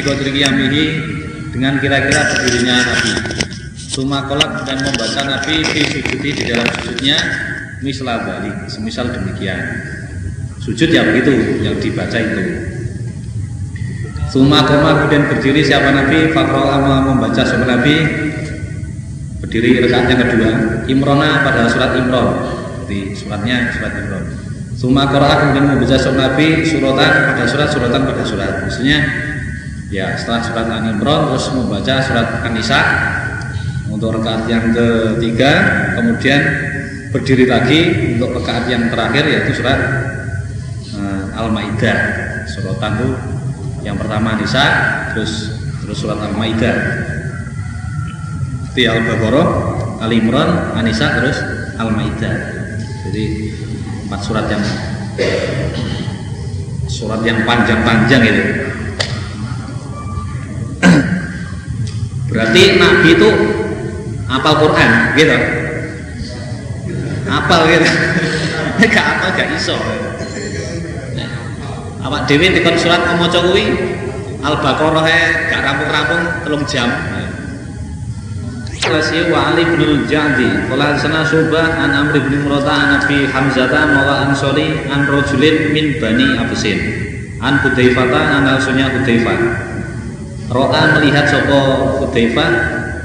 Bikotri Qiyamihi dengan kira-kira berdirinya Nabi. Tuma kolak dan membaca Nabi di sujudi di dalam sujudnya Misal balik, semisal demikian. Sujud ya begitu, yang dibaca itu. Tuma koma kemudian berdiri siapa Nabi? Fakro ama membaca sopan Nabi? Berdiri rekaat yang kedua Imrona pada surat Imron Di suratnya surat Imron Suma Qur'an kemudian membaca surat Nabi? Suratan pada surat suratan pada surat. Maksudnya ya setelah surat An Imran terus membaca surat An-Nisa untuk rakaat yang ketiga, kemudian berdiri lagi untuk rakaat yang terakhir yaitu surat uh, Al-Maidah. Suratan itu yang pertama Nisa, terus terus surat Al-Maidah. Di Al-Baqarah, Al-Imran, An-Nisa terus Al-Maidah. Jadi empat surat yang surat yang panjang-panjang itu berarti Nabi itu apal Quran gitu? Apal gitu? Gak apal gak iso. Awak dewi dikon surat ngomong kuwi Al-Baqarah gak rampung-rampung telung jam. Kalasi wa Ali bin Jadi Kala sana subah an Amr bin Murata an Nabi Hamzata mawa ansori an rojulin min Bani Abusin an Hudaifata an alsunya Ro'a melihat sopo Hudaifah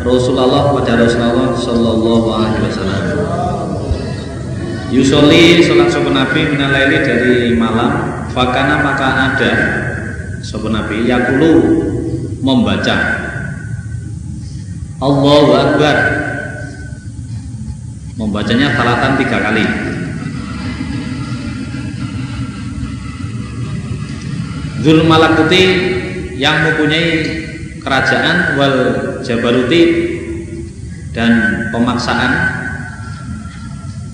Rasulullah pada Rasulullah Sallallahu Alaihi Wasallam. Yusoli sholat sopo Nabi minalaili dari malam Fakana maka ada sopo Nabi Yakulu membaca. Allahu Akbar. Membacanya salatan tiga kali. Zul Malakuti yang mempunyai kerajaan wal Jabaruti dan pemaksaan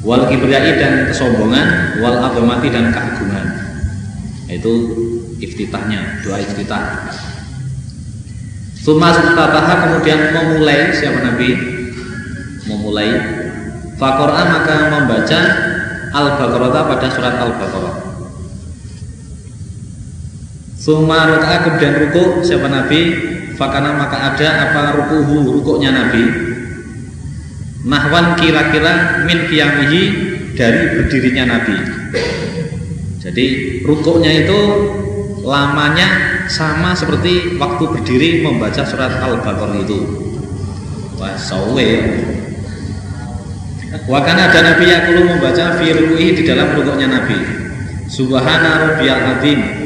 wal kibriyai dan kesombongan wal agamati dan keagungan. Itu iftitahnya doa iftitah. Suma Tataha kemudian memulai siapa Nabi? Memulai. Fakor'an maka membaca Al-Baqarah pada surat Al-Baqarah Suma ruk'a kemudian ruku siapa Nabi? Fakana maka ada apa rukuhu rukuknya Nabi? Nahwan kira-kira min qiyamihi dari berdirinya Nabi. Jadi rukuknya itu lamanya sama seperti waktu berdiri membaca surat Al-Baqarah itu. Wah, sawe. Wakana ada Nabi perlu membaca fi di dalam rukuknya Nabi. Subhana rabbiyal azim.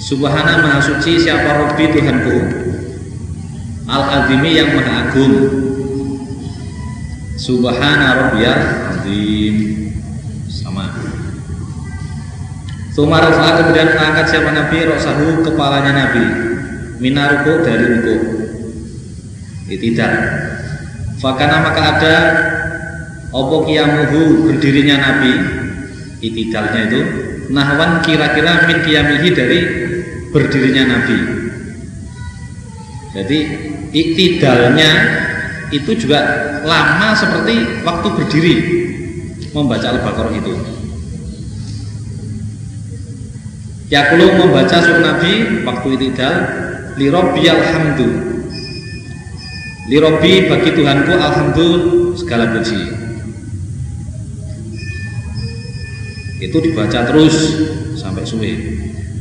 Subhana maha suci siapa Rabbi Tuhanku. Al-azimi yang maha agung. Subhana rabbiyal azim. Sama. Suma rafa kemudian mengangkat siapa Nabi Roksahu kepalanya Nabi Mina ruku dari ruku Tidak Fakana maka ada Opo kiamuhu berdirinya Nabi Itidalnya itu Nahwan kira-kira min kiamihi dari berdirinya Nabi. Jadi itidalnya itu juga lama seperti waktu berdiri membaca Al-Baqarah itu. Yakulu membaca surat Nabi waktu itidal Lirobi alhamdu. Lirobi bagi Tuhanku alhamdu segala puji. Itu dibaca terus sampai suwe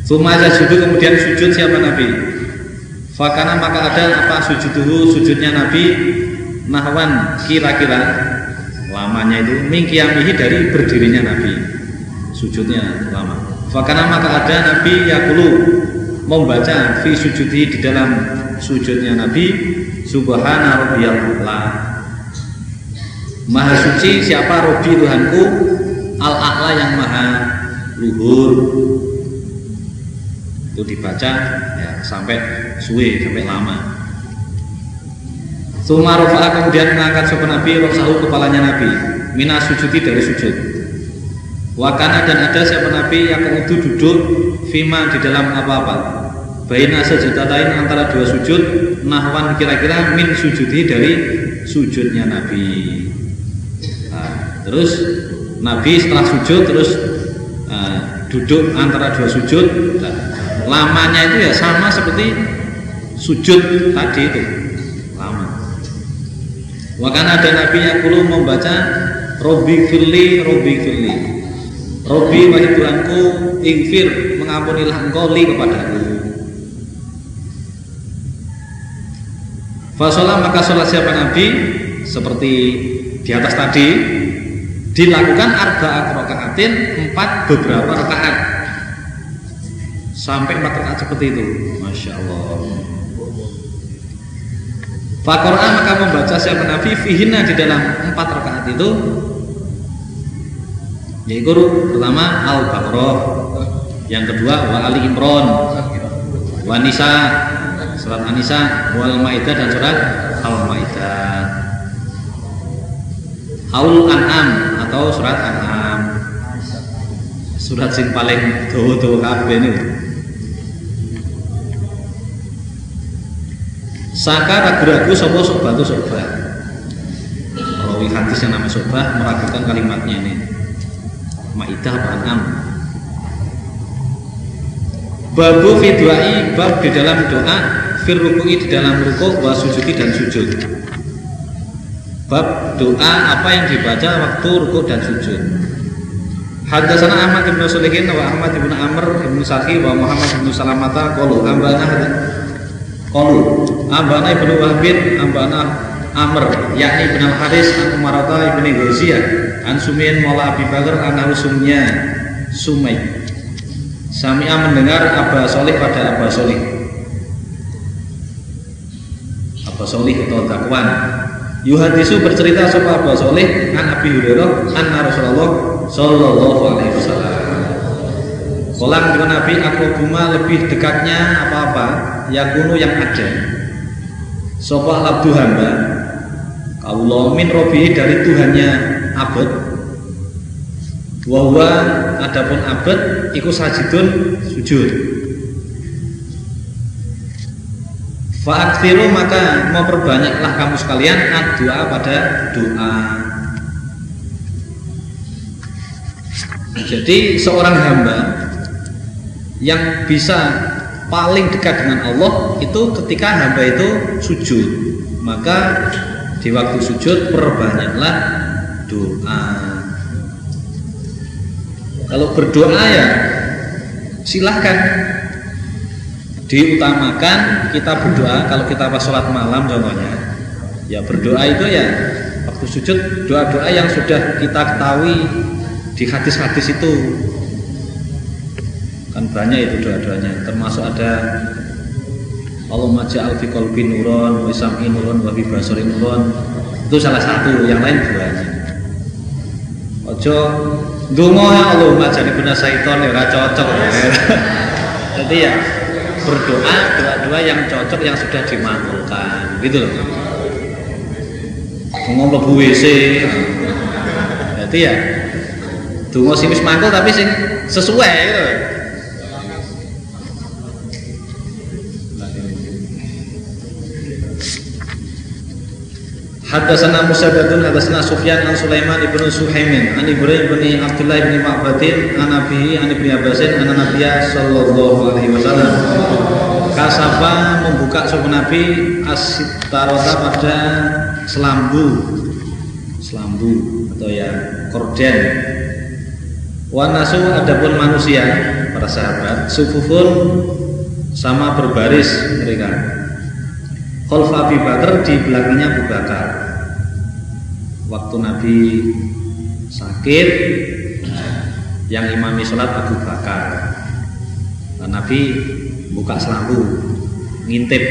Sumaya sujud kemudian sujud siapa Nabi? Fakana maka ada apa sujud dulu sujudnya Nabi? Nahwan kira-kira. Lamanya itu mingkiamihi dari berdirinya Nabi. Sujudnya lama. Fakana maka ada Nabi Yakulu membaca fi sujudi di dalam sujudnya Nabi Subhana rabbiyal Maha suci siapa Robi Tuhanku? Al-A'la yang maha luhur itu dibaca ya sampai suwe sampai lama. Sumarofa kemudian mengangkat sopan Nabi Rosahu kepalanya Nabi. Mina sujudi dari sujud. Wakana dan ada siapa Nabi yang kemudian duduk fima di dalam apa-apa. Baina lain antara dua sujud nahwan kira-kira min sujudi dari sujudnya Nabi. Nah, terus Nabi setelah sujud terus uh, duduk antara dua sujud nah, lamanya itu ya sama seperti sujud tadi itu. Lama. Wakan ada Nabi yang perlu membaca Robi firli, Robi firli Robi wahai Tuhanku Ingfir, mengampunilah engkau li kepadaku. Fasolah maka sholat siapa Nabi? Seperti di atas tadi Dilakukan arba'at rakaatin Empat beberapa rakaat Sampai empat rakaat seperti itu. Masya Allah. Fakor'a maka membaca siapa Nabi Fihina di dalam empat rakaat itu. Yaitu pertama Al-Baqarah. Yang kedua Wa Ali Imron Wa Nisa. Surat An-Nisa. Wal Maidah dan surat Al-Maidah. Aul An'am atau surat An'am. Surat sing paling tuh-tuh kabeh ini Saka ragu-ragu sopo sobah itu sobah Rawi hadis yang namanya sobah meragukan kalimatnya ini. Ma'idah apa an'am Babu fidwa'i bab di dalam doa Fir di dalam ruku wa sujudi dan sujud. Bab doa apa yang dibaca waktu ruku dan sujud. Hadasana Ahmad bin Sulihin wa Ahmad bin Amr bin Saki wa Muhammad bin Salamata qalu ambana Qalu ambana ibnu Wahbin ambana Amr yakni bin Al Haris an ibni Ghaziyah an Sumin Mola Abi Bakar an Sumai. Samia mendengar Aba Solih pada Aba Solih. Aba Solih atau Dakwan Yuhadisu bercerita sopa Aba Solih an Abi Hurairah an Rasulullah Sallallahu Alaihi Wasallam Kolam dengan Nabi aku guma lebih dekatnya apa-apa yakunu yang ada. Sopa abdu hamba? Kaulah min robi dari Tuhannya abad Wahwa adapun abad Iku sajidun sujud. Fa'akfiru maka mau perbanyaklah kamu sekalian doa pada doa. Jadi seorang hamba yang bisa paling dekat dengan Allah itu ketika hamba itu sujud. Maka di waktu sujud perbanyaklah doa. Kalau berdoa ya silahkan. Diutamakan kita berdoa kalau kita pas sholat malam contohnya. Ya berdoa itu ya waktu sujud doa-doa yang sudah kita ketahui di hadis-hadis itu kan banyak itu doa-doanya termasuk ada Allahumma ja'al fi qalbi nuron wa sam'i nuron wa fi basari nuron itu salah satu yang lain doanya ojo dongo ya Allahumma jadi benar syaiton ya cocok. Jadi ya berdoa doa-doa yang cocok yang sudah dimakmulkan gitu loh. Ngomong lebu WC. Jadi ya dongo sing wis mangkul tapi sing sesuai gitu loh Hadasana Musaddadun hadasana Sufyan an Sulaiman ibnu Suhaimin an Ibrahim bin Abdullah bin Ma'badin an Nabi an Ibnu Abbasin an Nabiya sallallahu alaihi wasallam. Kasafa membuka suku Nabi? Asitarota pada selambu. Selambu atau ya korden. Wanasu adapun manusia para sahabat sufufun sama berbaris mereka. Khalfa Abi Bakar di belakangnya Abu Bakar. Waktu Nabi sakit, yang imami sholat Abu Bakar. Dan Nabi buka selambu, ngintip.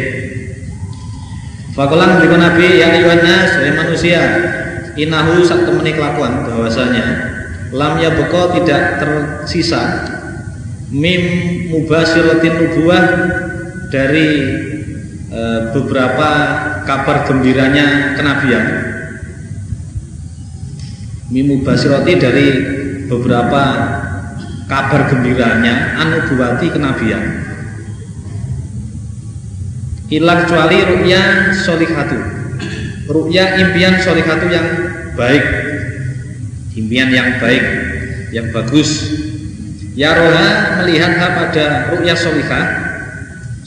Fakulan juga Nabi yang iwannya sebagai manusia, inahu sak temani kelakuan bahwasanya lam ya buko tidak tersisa mim mubasiratin nubuah dari e, beberapa kabar gembiranya kenabian Mimu Basiroti dari beberapa kabar gembiranya anubuwati kenabian. Ilah kecuali ru'ya solihatu. Ru'ya impian solihatu yang baik. Impian yang baik yang bagus. Ya roha melihat pada ru'ya solihah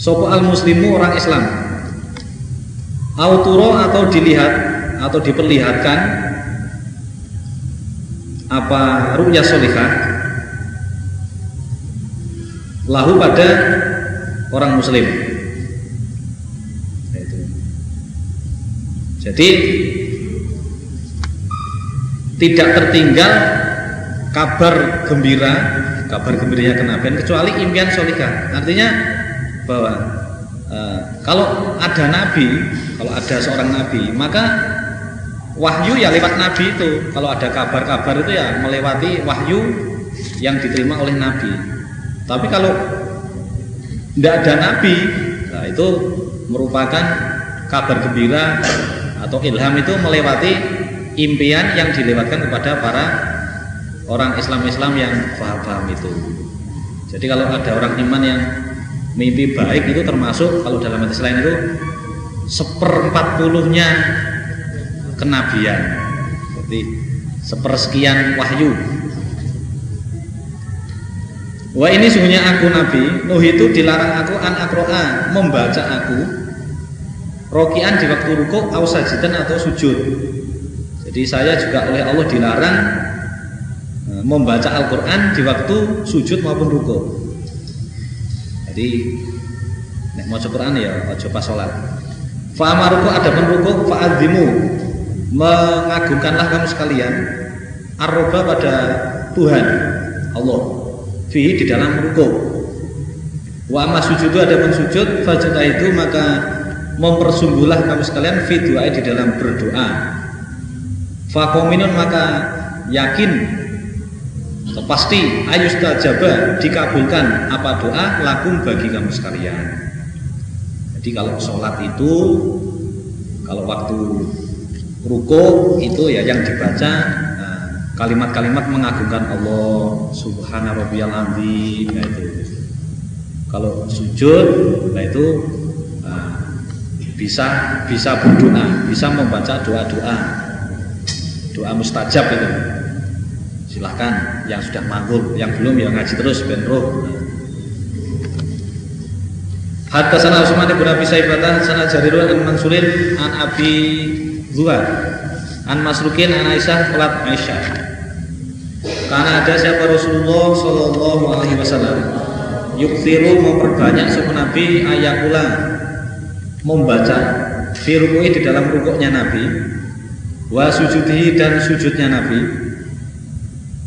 sopo al muslimu orang Islam? Auturo atau dilihat atau diperlihatkan apa ru'ya solihah lahu pada orang muslim. Jadi tidak tertinggal kabar gembira kabar gembiranya kenabian kecuali impian solika artinya bahwa e, kalau ada nabi kalau ada seorang nabi maka wahyu ya lewat nabi itu kalau ada kabar-kabar itu ya melewati wahyu yang diterima oleh nabi tapi kalau tidak ada nabi, nah itu merupakan kabar gembira atau ilham itu melewati impian yang dilewatkan kepada para orang Islam-Islam yang paham-paham itu. Jadi kalau ada orang iman yang mimpi baik itu termasuk kalau dalam hadis lain itu seperempat puluhnya kenabian. Jadi sepersekian wahyu. Wah ini sungguhnya aku Nabi. Nuh itu dilarang aku an akroa Membaca aku. Rokian di waktu ruko Ausajidan atau sujud. Jadi saya juga oleh Allah dilarang e, Membaca Al-Quran di waktu sujud maupun ruko Jadi Nek mau Quran ya Ojo pas sholat. Fa'amaruku ada ruko Fa'adzimu Mengagungkanlah kamu sekalian Arroba pada Tuhan Allah fi di dalam rukuk. Wa amma sujud ada pun sujud fajata itu maka mempersungguhlah kamu sekalian fi doa di dalam berdoa. Fakominun maka yakin pasti ayustajaba dikabulkan apa doa lakum bagi kamu sekalian. Jadi kalau sholat itu kalau waktu ruko itu ya yang dibaca kalimat-kalimat mengagungkan Allah subhana rabbiyal azim nah itu. Kalau sujud nah itu nah, bisa bisa berdoa bisa membaca doa-doa. Doa mustajab itu. Silahkan yang sudah manggul yang belum ya ngaji terus ben roh Hatta sana Usman ibn Abi Saibatah sana Jarirun an Mansurin an Abi Zuhar an Masrukin an Aisyah Kulat Aisyah. Karena ada siapa Rasulullah Shallallahu Alaihi Wasallam? Yuksiru memperbanyak suku Nabi ayakula membaca firqui di dalam rukuknya Nabi wa sujudi dan sujudnya Nabi.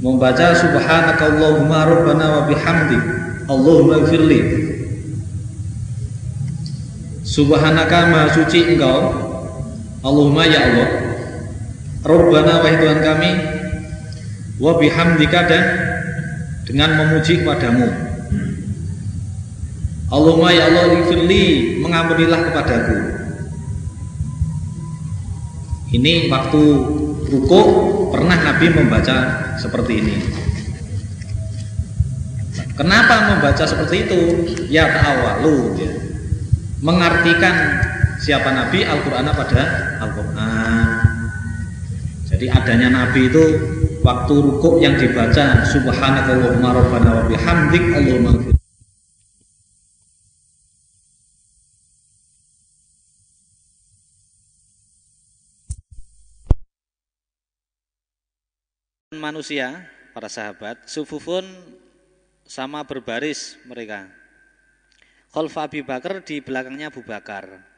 Membaca subhanakallahumma rabbana wa bihamdi Allahumma gfirli subhanaka maha suci engkau Allahumma ya Allah. Rabbana wahai Tuhan kami wa bihamdika dan dengan memuji kepadamu. Allahumma ya Allah ighfirli mengampunilah kepadaku. Ini waktu ruku pernah Nabi membaca seperti ini. Kenapa membaca seperti itu? Ya ta'awalu ya. mengartikan siapa Nabi Al-Quran pada Al-Quran. Jadi adanya Nabi itu waktu rukuk yang dibaca subhanakallahumma rabbana wa bihamdik Allahumma manusia para sahabat sufufun sama berbaris mereka. Khalfa Abi Bakar di belakangnya Abu Bakar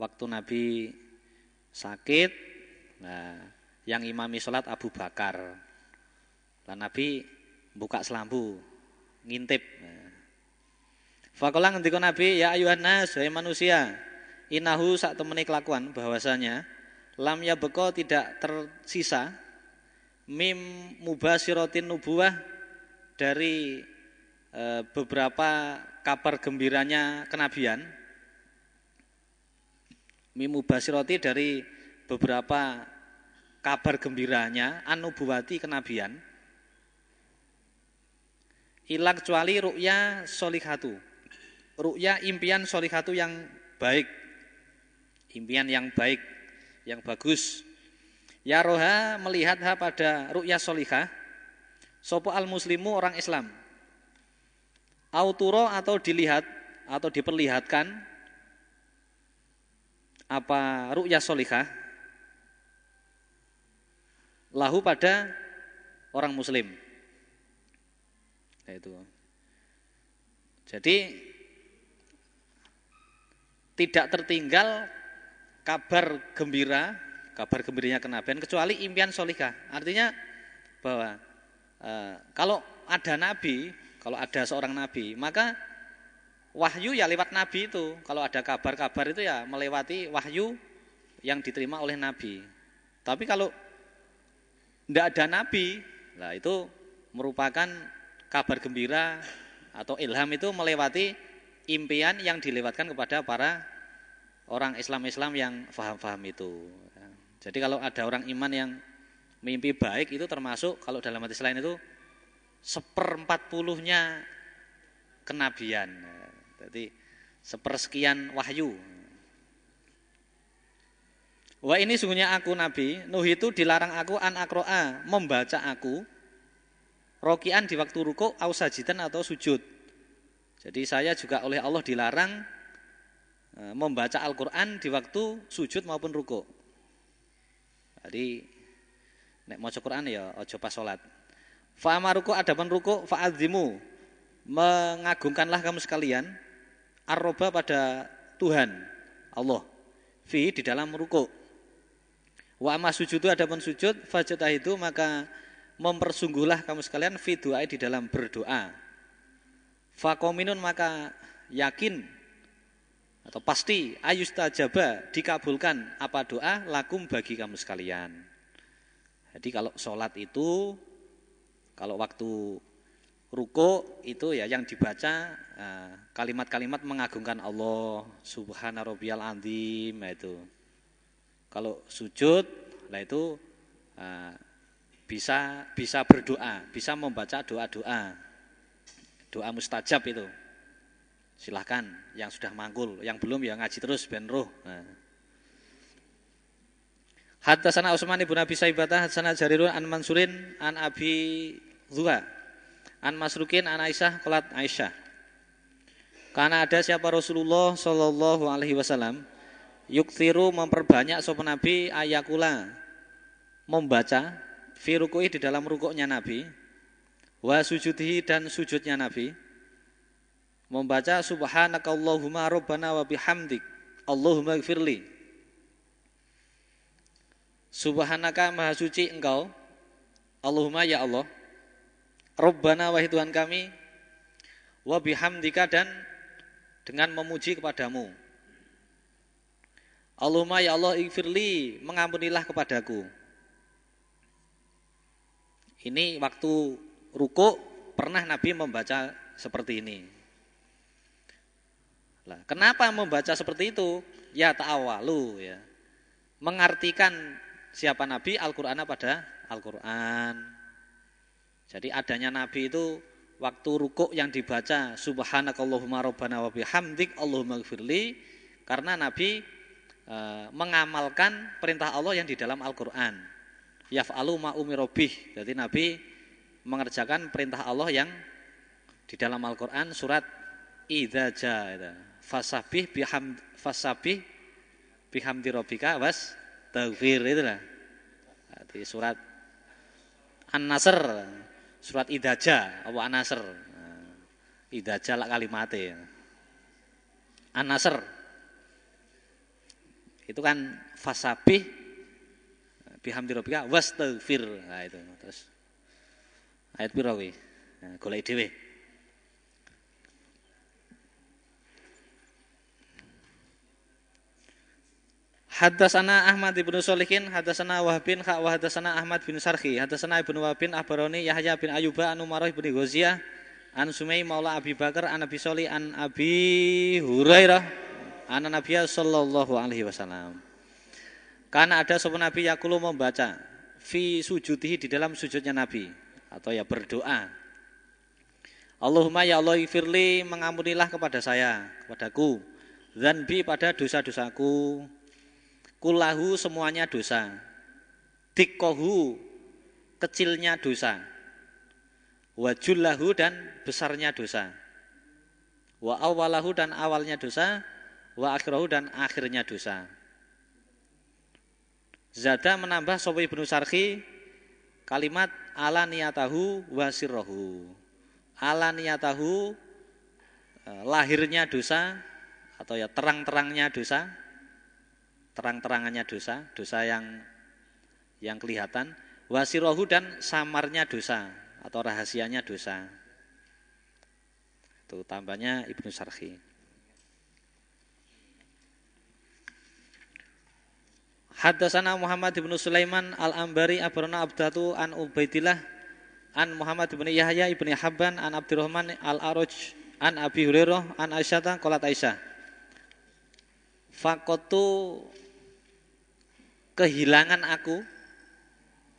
waktu Nabi sakit nah yang imami sholat Abu Bakar. Dan Nabi buka selambu, ngintip. Fakola ngendika Nabi, ya ayuhan nas, hai manusia, inahu sak temeni kelakuan bahwasanya lam ya beko tidak tersisa mim mubasiratin nubuah dari e, beberapa kabar gembiranya kenabian mim mubasiroti dari beberapa kabar gembiranya anubuwati kenabian Ila kecuali ru'ya solihatu. Ru'ya impian solihatu yang baik. Impian yang baik, yang bagus. Ya roha melihat ha pada ru'ya solihah. Sopo al muslimu orang Islam. Auturo atau dilihat atau diperlihatkan apa ru'ya solihah lahu pada orang muslim. Itu. Jadi tidak tertinggal kabar gembira kabar gembiranya kenabian kecuali impian solihah artinya bahwa e, kalau ada nabi kalau ada seorang nabi maka wahyu ya lewat nabi itu. Kalau ada kabar-kabar itu ya melewati wahyu yang diterima oleh nabi. Tapi kalau tidak ada nabi, nah itu merupakan kabar gembira atau ilham itu melewati impian yang dilewatkan kepada para orang Islam-Islam yang faham-faham itu. Jadi kalau ada orang iman yang mimpi baik itu termasuk kalau dalam hadis lain itu seperempat puluhnya kenabian. Jadi sepersekian wahyu. Wah ini sungguhnya aku Nabi, Nuh itu dilarang aku an akroa, membaca aku, rokian di waktu ruko, ausajitan atau sujud. Jadi saya juga oleh Allah dilarang e, membaca Al-Quran di waktu sujud maupun ruko. Jadi nek mau Quran ya ojo pas sholat. Fa'amaruku adaban ruko fa'adzimu mengagungkanlah kamu sekalian arroba pada Tuhan Allah. Fi di dalam ruku wa amma sujud itu ada pun sujud fajatah itu maka mempersungguhlah kamu sekalian fi doa di dalam berdoa. Fakominun maka yakin atau pasti ayustajaba dikabulkan apa doa lakum bagi kamu sekalian. Jadi kalau sholat itu kalau waktu ruko itu ya yang dibaca eh, kalimat-kalimat mengagungkan Allah subhana rabbiyal azim nah itu. Kalau sujud lah itu eh, bisa bisa berdoa bisa membaca doa-doa. Doa mustajab itu. Silahkan yang sudah mangkul yang belum ya ngaji terus ben roh. Nah. sana Utsman ibn Abi Saibata sana Jarirun an Mansurin an Abi Zuha An Masrukin an Aisyah kolat Aisyah. Karena ada siapa Rasulullah Shallallahu Alaihi Wasallam yuktiru memperbanyak sopan Nabi ayakula membaca firukui di dalam rukuknya Nabi wa sujudhi dan sujudnya Nabi membaca subhanakallahumma rabbana wa bihamdik Allahumma gfirli subhanaka maha suci engkau Allahumma ya Allah Rabbana wahai Tuhan kami wa bihamdika dan dengan memuji kepadamu. Allahumma ya Allah ighfirli mengampunilah kepadaku. Ini waktu ruku pernah Nabi membaca seperti ini. Lah, kenapa membaca seperti itu? Ya ta'awalu ya. Mengartikan siapa Nabi Al-Qur'an pada Al-Qur'an. Jadi adanya Nabi itu waktu rukuk yang dibaca subhanakallahumma rabbana wa bihamdik Allahumma gfirli karena Nabi e, mengamalkan perintah Allah yang di dalam Al-Qur'an. Yaf'alu ma umirobih. Jadi Nabi mengerjakan perintah Allah yang di dalam Al-Qur'an surat Idza fasabih biham fasabih bihamdi rabbika was taghfir itulah. Jadi surat An-Nasr surat Idaja apa Anasr. Nah, Idaja lah kalimatnya. Anasr. Itu kan fasabih bihamdi rabbika wastaghfir. Nah itu. Terus ayat pira kuwi? Nah, golek dhewe. Hadasana Ahmad bin Solihin, hadasana Wahab bin Kha, hadasana Ahmad bin Sarhi, hadasana Ibnu Wahab bin Abaroni, Yahya bin Ayuba, an Umarah bin Ghaziyah, an Sumai Maula Abi Bakar, an Abi Soli, an Abi Hurairah, an Nabiya sallallahu alaihi wasallam. Karena ada seorang Nabi Yakulu membaca fi sujudihi di dalam sujudnya Nabi atau ya berdoa. Allahumma ya Allah ifirli mengampunilah kepada saya, kepadaku. Zanbi pada dosa-dosaku. Kulahu semuanya dosa. Dikkohu kecilnya dosa. Wajullahu dan besarnya dosa. Wa awalahu dan awalnya dosa. Wa akhirahu dan akhirnya dosa. Zada menambah Sobi ibnu Sarki kalimat ala niyatahu wa sirrohu ala niyatahu eh, lahirnya dosa atau ya terang-terangnya dosa terang-terangannya dosa dosa yang yang kelihatan. Wasirohu dan samarnya dosa atau rahasianya dosa. Itu tambahnya Ibnu Sarhi. Hadasana Muhammad bin Sulaiman Al-Ambari Abarna Abdatu an Ubaidillah an Muhammad bin Yahya ibni Habban an Abdurrahman al Aroj an Abi Hurairah an Aisyah qalat Aisyah. Fakotu kehilangan aku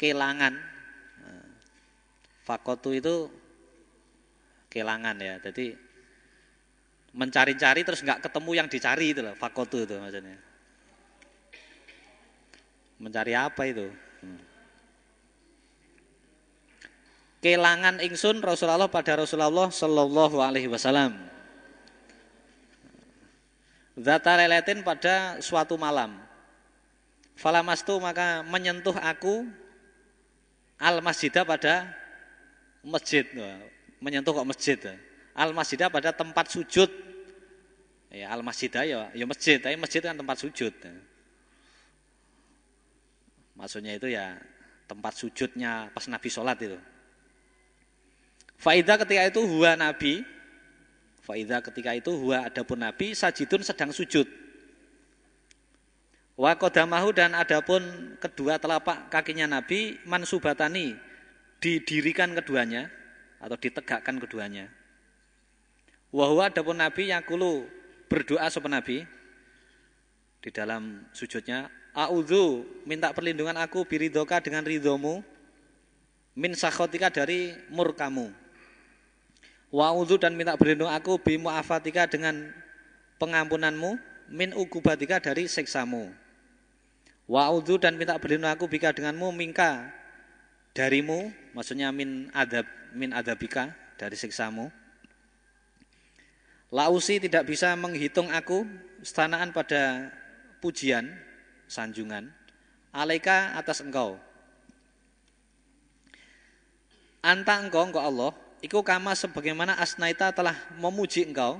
kelangan. Fakotu itu kelangan ya. Jadi mencari-cari terus nggak ketemu yang dicari itu loh fakotu itu maksudnya. Mencari apa itu? Hmm. Kelangan ingsun Rasulullah pada Rasulullah Shallallahu Alaihi Wasallam. Zata leletin pada suatu malam. Falamastu maka menyentuh aku al masjidah pada masjid. Menyentuh kok masjid. Al masjidah pada tempat sujud. Ya, al masjidah ya, ya masjid, tapi masjid kan tempat sujud. Maksudnya itu ya tempat sujudnya pas Nabi sholat itu. Faidah ketika itu huwa nabi Faidah ketika itu huwa adapun nabi sajidun sedang sujud Wa kodamahu dan adapun kedua telapak kakinya nabi mansubatani didirikan keduanya atau ditegakkan keduanya Wahwa adapun nabi yang kulu berdoa sopan nabi di dalam sujudnya A'udhu minta perlindungan aku biridoka dengan ridhomu min sakhotika dari murkamu Wa'udhu dan minta berlindung aku bimu afatika dengan pengampunanmu min ukubatika dari seksamu. Wa'udhu dan minta berlindung aku bika denganmu mingka darimu, maksudnya min adab min adabika dari seksamu. Lausi tidak bisa menghitung aku stanaan pada pujian, sanjungan, alaika atas engkau. Anta engkau, engkau Allah, Iku kama sebagaimana asnaita telah memuji engkau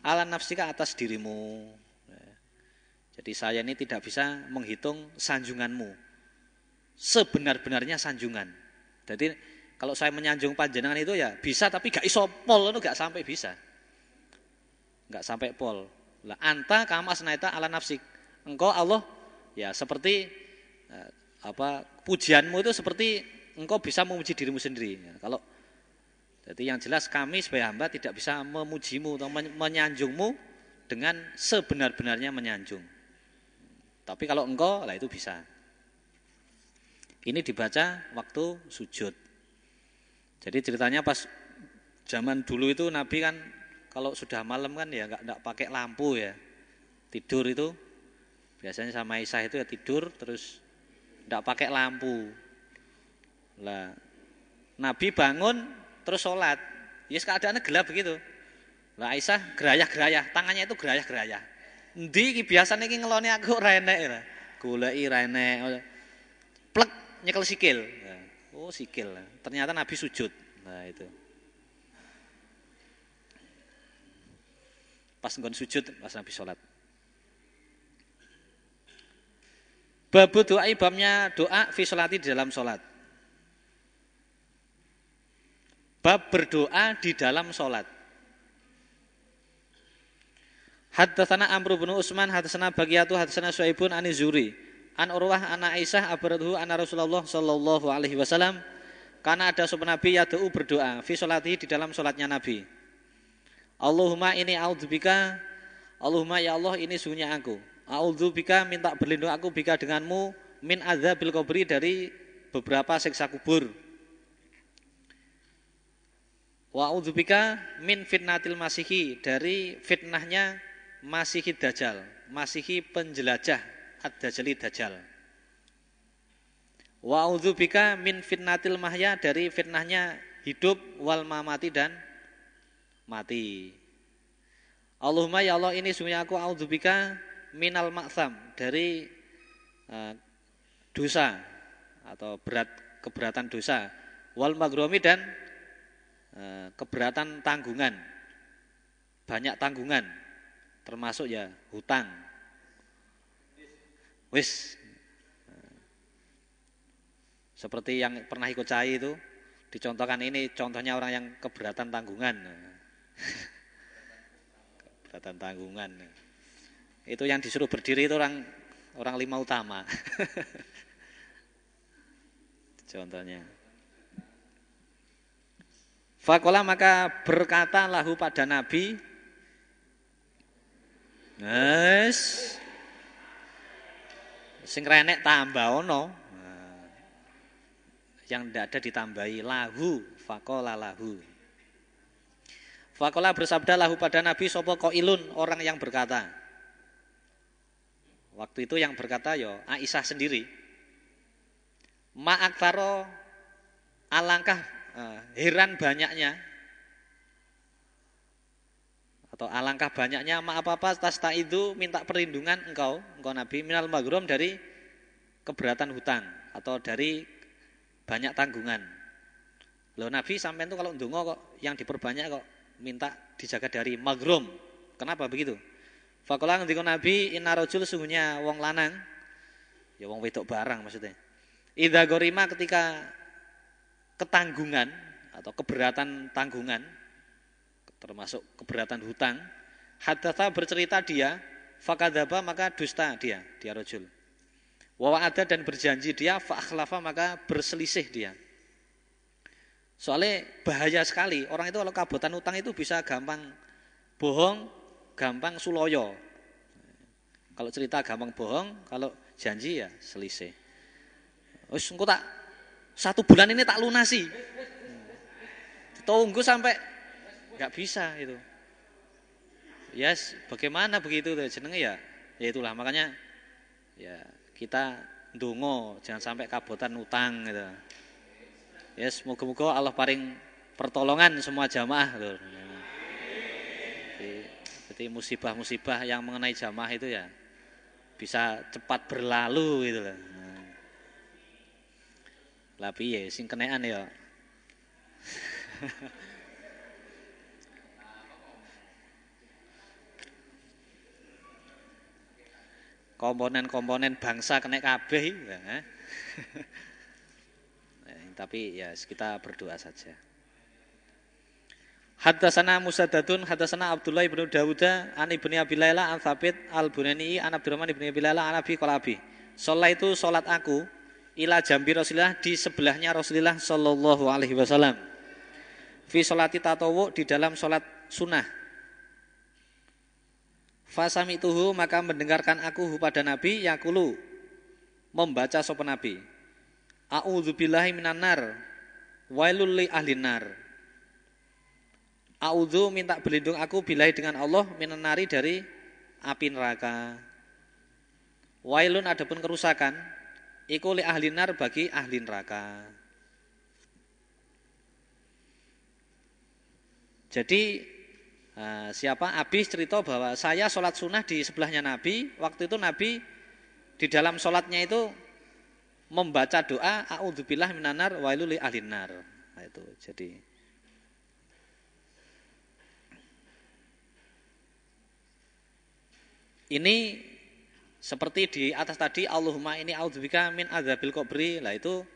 ala nafsika atas dirimu. Jadi saya ini tidak bisa menghitung sanjunganmu. Sebenar-benarnya sanjungan. Jadi kalau saya menyanjung panjenengan itu ya bisa tapi gak iso pol itu gak sampai bisa. Gak sampai pol. Lah anta kama asnaita ala nafsik. Engkau Allah ya seperti eh, apa pujianmu itu seperti engkau bisa memuji dirimu sendiri. Ya, kalau jadi yang jelas kami sebagai hamba tidak bisa memujimu atau menyanjungmu dengan sebenar-benarnya menyanjung. Tapi kalau engkau, lah itu bisa. Ini dibaca waktu sujud. Jadi ceritanya pas zaman dulu itu Nabi kan kalau sudah malam kan ya nggak nggak pakai lampu ya tidur itu biasanya sama Isa itu ya tidur terus nggak pakai lampu lah Nabi bangun terus sholat. Ya yes, keadaannya gelap begitu. Lah Aisyah gerayah-gerayah, tangannya itu gerayah-gerayah. Ndi iki biasane iki ngelone aku ora enek ya. Goleki ra enek. Plek nyekel sikil. Oh, sikil. Ternyata Nabi sujud. Nah, itu. Pas nggon sujud pas Nabi sholat. Babu doa ibamnya doa fi di dalam sholat. Bab berdoa di dalam sholat. Haddatsana Amr bin Utsman, haddatsana Bagiyatu, haddatsana Suaibun an Zuri. An Urwah ana Aisyah abaradhu anna Rasulullah sallallahu alaihi wasallam karena ada sopan Nabi yad'u berdoa fi sholati di dalam sholatnya Nabi. Allahumma ini a'udzubika Allahumma ya Allah ini sungguhnya aku. A'udzubika minta berlindung aku bika denganmu min adzabil qabri dari beberapa siksa kubur Wa udzubika min fitnatil masihi dari fitnahnya masihi dajjal, masihi penjelajah ad-dajjali dajjal. Wa udzubika min fitnatil mahya dari fitnahnya hidup wal mamati dan mati. Allahumma ya Allah ini sungguh aku audzubika minal maksam dari uh, dosa atau berat keberatan dosa wal magromi dan Eh, keberatan tanggungan, banyak tanggungan, termasuk ya hutang. Wis, seperti yang pernah ikut cai itu, dicontohkan ini contohnya orang yang keberatan tanggungan. keberatan tanggungan. Itu yang disuruh berdiri itu orang orang lima utama. Contohnya. Fakola maka berkata lahu pada Nabi, Yes, sing renek tambah ono, yang tidak ada ditambahi lahu, fakola lahu. Fakola bersabda lahu pada Nabi sopo ilun orang yang berkata. Waktu itu yang berkata yo Aisyah sendiri. Ma'aktaro alangkah uh, heran banyaknya atau alangkah banyaknya maaf apa tas tak itu minta perlindungan engkau engkau Nabi minal magrum dari keberatan hutang atau dari banyak tanggungan. Lo Nabi sampai itu kalau ndonga kok yang diperbanyak kok minta dijaga dari magrum. Kenapa begitu? Fakola ngendika Nabi inna sungguhnya wong lanang ya wong wedok barang maksudnya. Idza gorima ketika ketanggungan atau keberatan tanggungan termasuk keberatan hutang. Hadatha bercerita dia fakadaba maka dusta dia dia rojul. Wawa ada dan berjanji dia fakhlafa maka berselisih dia. Soalnya bahaya sekali orang itu kalau kabutan hutang itu bisa gampang bohong gampang suloyo. Kalau cerita gampang bohong kalau janji ya selisih. Wis engko tak satu bulan ini tak lunasi. Tunggu sampai nggak bisa itu. Yes, bagaimana begitu jenenge ya? Ya itulah makanya ya kita ndonga jangan sampai kabotan utang gitu. Yes, moga-moga Allah paring pertolongan semua jamaah loh. Jadi, jadi musibah-musibah yang mengenai jamaah itu ya bisa cepat berlalu gitu loh. Lah piye sing kenekan ya. komponen-komponen bangsa kena kabeh ya. tapi ya kita berdoa saja. Hadasana Musaddadun, hadasana Abdullah ibnu Dawuda, an ibni Abi Laila, an Thabit, al Bunani, an Abdurrahman ibni Abi Laila, an Abi Kolabi. Sholat itu sholat aku, ila jambi Rasulillah di sebelahnya Rasulullah Shallallahu Alaihi Wasallam. Fi solati tatawu di dalam solat sunnah. Fasami tuhu maka mendengarkan aku pada Nabi yakulu membaca sopan Nabi. A'udzubillahi minan nar wailul li ahli nar. A'udzu minta berlindung aku billahi dengan Allah minan nari dari api neraka. Wailun adapun kerusakan Iku li ahli nar bagi ahli neraka. Jadi uh, siapa Abis cerita bahwa saya sholat sunnah di sebelahnya Nabi. Waktu itu Nabi di dalam sholatnya itu membaca doa A'udzubillah minanar wailu li ahli nar. Nah, itu jadi ini seperti di atas tadi Allahumma ini audzubika min adzabil qabri. Lah itu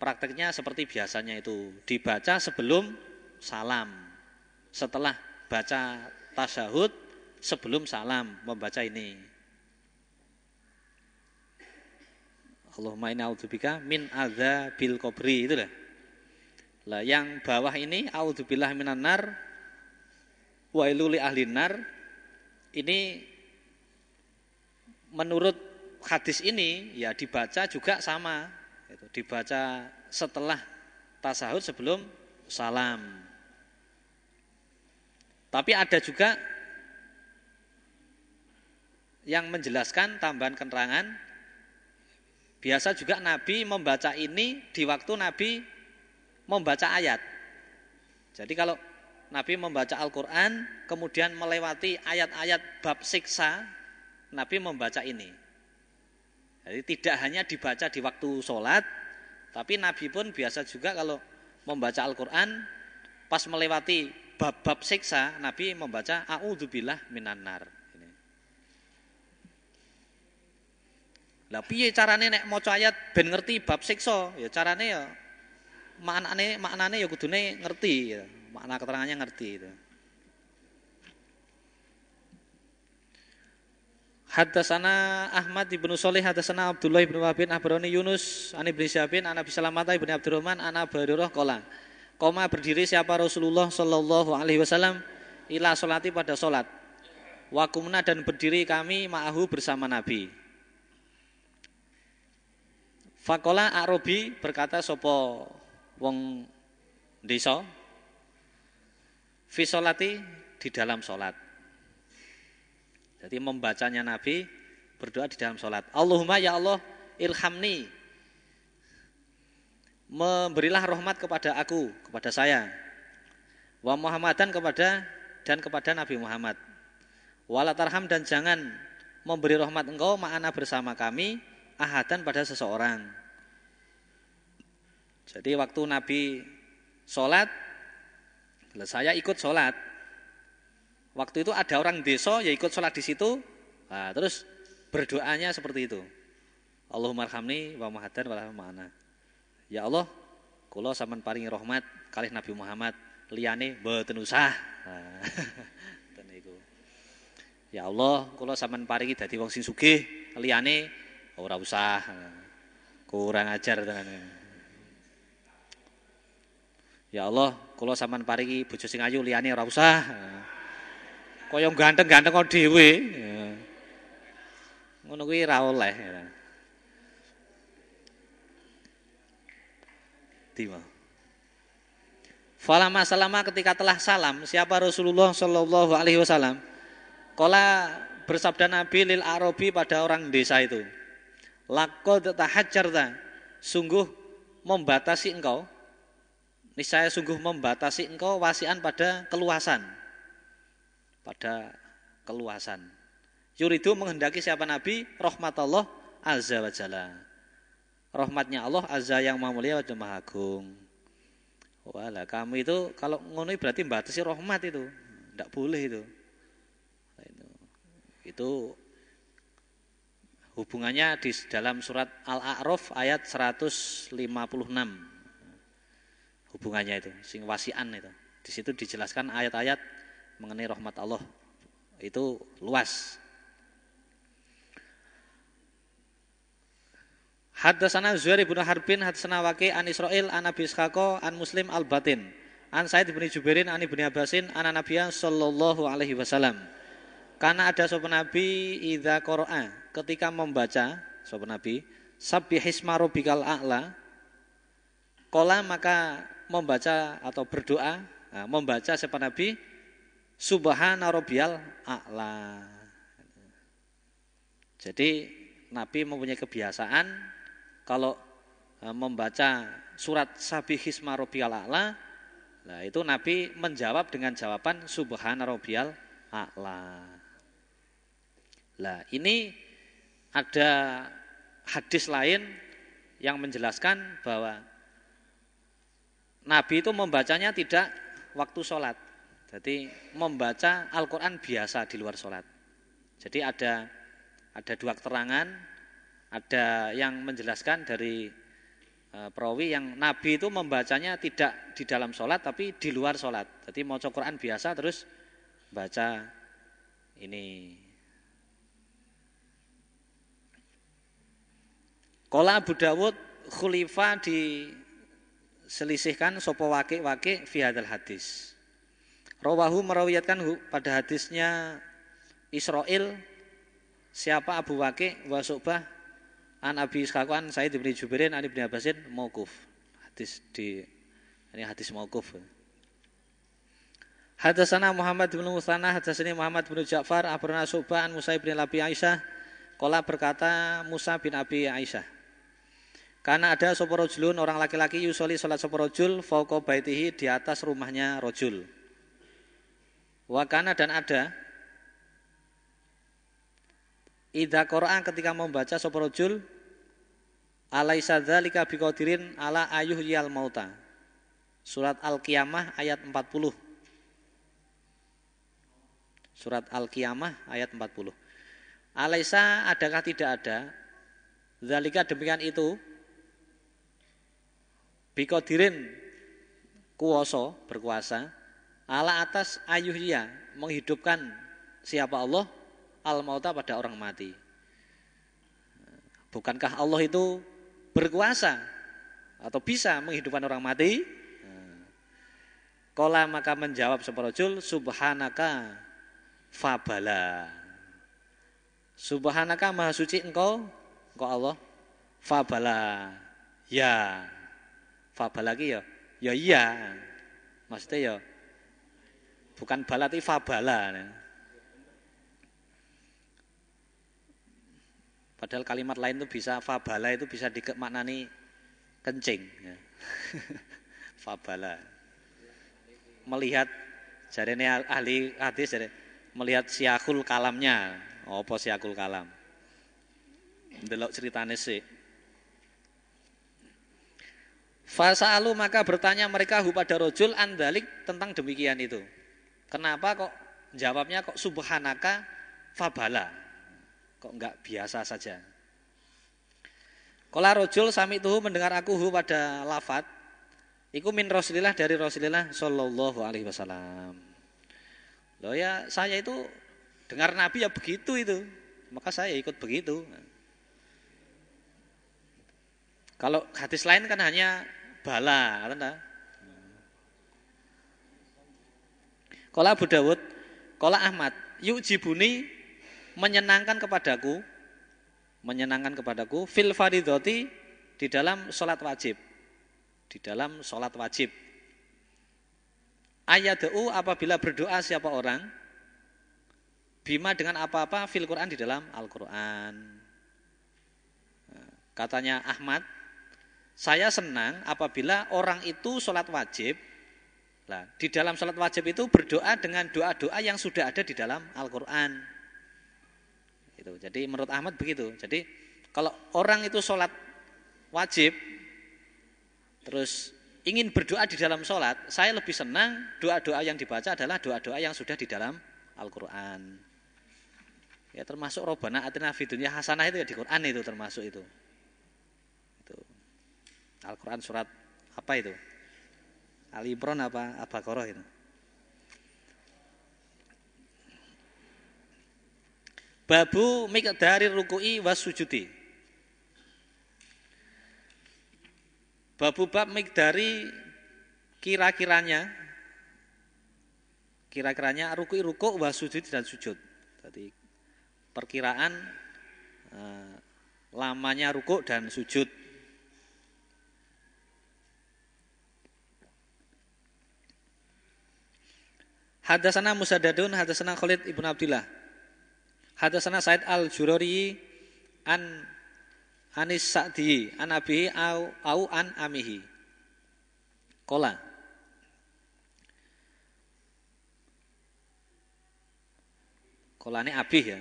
prakteknya seperti biasanya itu dibaca sebelum salam. Setelah baca tasyahud sebelum salam membaca ini. Allahumma ini audzubika min adzabil qabri itu lah. Lah yang bawah ini audzubillah minan nar wa iluli ahli nar ini menurut hadis ini ya dibaca juga sama dibaca setelah tasahud sebelum salam Tapi ada juga yang menjelaskan tambahan keterangan biasa juga Nabi membaca ini di waktu Nabi membaca ayat. Jadi kalau Nabi membaca Al-Quran, kemudian melewati ayat-ayat bab siksa, Nabi membaca ini. Jadi tidak hanya dibaca di waktu sholat, tapi Nabi pun biasa juga kalau membaca Al-Quran, pas melewati bab-bab siksa, Nabi membaca A'udzubillah minan nar. Lah piye carane nek maca ayat ben ngerti bab siksa? Ya carane ya maknane maknane ya kudune ngerti ya makna keterangannya ngerti itu. Hadasana Ahmad ibnu Solih, hadasana Abdullah ibnu Wabin, Abroni Yunus, Ani ibnu Syabin, An Abi Salamata ibnu Abdurrahman, An Abadurrah kola. Koma berdiri siapa Rasulullah Shallallahu Alaihi Wasallam ila solati pada solat. Wakumna dan berdiri kami ma'ahu bersama Nabi. Fakola Arobi berkata sopo wong desa Fisolati di dalam sholat. Jadi membacanya Nabi berdoa di dalam sholat. Allahumma ya Allah ilhamni. Memberilah rahmat kepada aku, kepada saya. Wa Muhammadan kepada dan kepada Nabi Muhammad. Walatarham dan jangan memberi rahmat engkau ma'ana bersama kami ahadan pada seseorang. Jadi waktu Nabi sholat saya ikut sholat. Waktu itu ada orang desa ya ikut sholat di situ. Nah, terus berdoanya seperti itu. Allahumma arhamni wa mahadan wa ma'ana. Ya Allah, kula sampean paringi rahmat kalih Nabi Muhammad liyane mboten usah. Nah, ya Allah, kula sampean paringi dadi wong sing sugih liyane ora usah. Kurang ajar tenan. Ya Allah, kula sampean paringi bojo sing ayu liyane ora usah. Kaya ganteng-ganteng kok dhewe. Ngono kuwi ora oleh. Tima. Falama salama ketika telah salam siapa Rasulullah Shallallahu alaihi wasallam Kala bersabda Nabi lil Arabi pada orang desa itu Laqad tahajjarta sungguh membatasi engkau saya sungguh membatasi engkau wasian pada keluasan. Pada keluasan. Yuridu menghendaki siapa Nabi? Rahmat Allah Azza wa. Rahmatnya Allah Azza yang maha mulia dan maha agung. Walah kamu itu kalau ngono berarti batasi rahmat itu. Tidak boleh itu. Itu, itu hubungannya di dalam surat Al-A'raf ayat 156 hubungannya itu, sing wasian itu. Di situ dijelaskan ayat-ayat mengenai rahmat Allah. Itu luas. Hadasana Zuhair ibnu Harbin, hadasana Waqi an Israel an Abi Ishaqo an Muslim al Batin, an Said bin Jubairin an Ibnu Abbasin an Nabiya sallallahu alaihi wasallam. Karena ada sopan Nabi idza qara'a ketika membaca sopan Nabi sabbihisma rabbikal a'la Kola maka membaca atau berdoa, nah, membaca siapa Nabi Subhana Rabbiyal A'la. Jadi Nabi mempunyai kebiasaan kalau eh, membaca surat Sabihisma Rabbiyal A'la, nah itu Nabi menjawab dengan jawaban Subhana Rabbiyal A'la. Nah, ini ada hadis lain yang menjelaskan bahwa Nabi itu membacanya tidak waktu sholat. Jadi membaca Al-Quran biasa di luar sholat. Jadi ada ada dua keterangan, ada yang menjelaskan dari e, perawi yang Nabi itu membacanya tidak di dalam sholat tapi di luar sholat. Jadi mau Quran biasa terus baca ini. Kola Abu Dawud khulifa di selisihkan sopo wake wake fi hadal hadis. Rawahu merawiyatkan pada hadisnya Israel siapa Abu Waqi wa Subah an Abi Ishaqan Said bin Jubairin an Ibnu Abbasin mauquf. Hadis di ini hadis mauquf. Hadasana Muhammad bin Musanna, hadasani Muhammad bin Ja'far, Abrana Subhan, Musa bin Abi Aisyah. Kola berkata Musa bin Abi Aisyah. Karena ada soporojulun orang laki-laki yusoli sholat soporojul fauqa baitihi di atas rumahnya rojul. Wakana dan ada Ida Quran ketika membaca soporojul Alaisa dzalika biqadirin ala ayuh yal mauta. Surat Al-Qiyamah ayat 40. Surat Al-Qiyamah ayat 40. Alaisa adakah tidak ada? Zalika demikian itu Bikodirin kuoso berkuasa ala atas ayuhya menghidupkan siapa Allah al mauta pada orang mati. Bukankah Allah itu berkuasa atau bisa menghidupkan orang mati? Kola maka menjawab separojul subhanaka fabala. Subhanaka maha suci engkau, engkau Allah. Fabala. Ya. Fabala lagi ya. Ya iya. Maksudnya ya bukan balati fabala. Padahal kalimat lain itu bisa fabala itu bisa dikemaknani kencing. Ya. fabala. Melihat jarene ahli hadis jare melihat siakul kalamnya. Apa siakul kalam? Delok ceritane sih. Fasa'alu maka bertanya mereka hu pada rojul andalik tentang demikian itu. Kenapa kok jawabnya kok subhanaka fabala? Kok enggak biasa saja? Kala rojul sami tuh mendengar aku hu pada lafat. Iku min Rasulillah dari Rasulillah Shallallahu Alaihi Wasallam. Loh ya saya itu dengar Nabi ya begitu itu, maka saya ikut begitu. Kalau hadis lain kan hanya bala, kan? Kala Abu Dawud, kala Ahmad, yuk jibuni menyenangkan kepadaku, menyenangkan kepadaku fil faridoti di dalam sholat wajib, di dalam sholat wajib. Ayadeu apabila berdoa siapa orang, bima dengan apa-apa fil Quran di dalam Al Quran. Katanya Ahmad, saya senang apabila orang itu sholat wajib Nah, di dalam sholat wajib itu berdoa dengan doa-doa yang sudah ada di dalam Al-Quran. Itu. Jadi menurut Ahmad begitu. Jadi kalau orang itu sholat wajib, terus ingin berdoa di dalam sholat, saya lebih senang doa-doa yang dibaca adalah doa-doa yang sudah di dalam Al-Quran. Ya termasuk Robana atina fidunya hasanah itu ya di Quran itu termasuk itu. itu. Al-Quran surat apa itu? Ali Imran apa Koroh itu. Babu dari ruku'i was sujudi. Babu bab dari kira-kiranya kira-kiranya ruku'i ruku' was sujud dan sujud. Tadi perkiraan eh, lamanya ruku' dan sujud. Hadasana Musadadun, hadasana Khalid ibn Abdullah. Hadasana Said al-Jurari an Anis Sa'di an Abi au, au an Amihi. Kola. Ini Abih ya.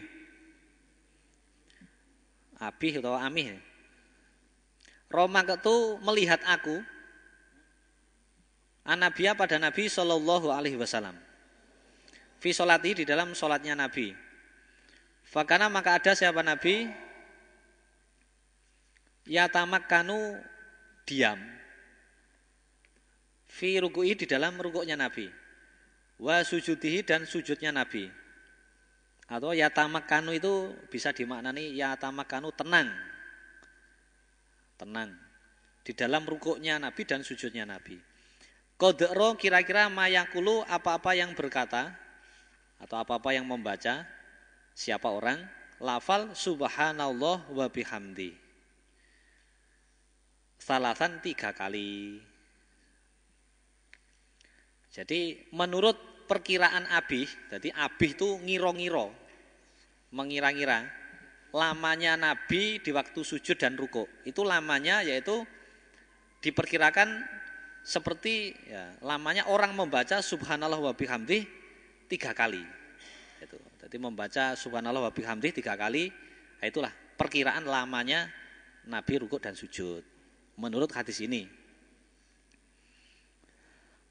Abih atau Amih ya. Roma itu melihat aku Anabiya pada Nabi Shallallahu Alaihi Wasallam fi solati di dalam solatnya Nabi. Fakana maka ada siapa Nabi? Ya tamak kanu diam. Fi ruku'i di dalam rukuknya Nabi. Wa sujudihi dan sujudnya Nabi. Atau ya tamak kanu itu bisa dimaknani ya tamak kanu tenang. Tenang. Di dalam rukuknya Nabi dan sujudnya Nabi. Kodero kira-kira mayakulu apa-apa yang berkata atau apa-apa yang membaca siapa orang lafal subhanallah wa bihamdi salasan tiga kali jadi menurut perkiraan abih, jadi abih itu ngiro-ngiro, mengira-ngira lamanya Nabi di waktu sujud dan ruko. Itu lamanya yaitu diperkirakan seperti ya, lamanya orang membaca subhanallah wa bihamdih tiga kali. Jadi membaca subhanallah wa bihamdih tiga kali, nah itulah perkiraan lamanya Nabi rukuk dan sujud. Menurut hadis ini.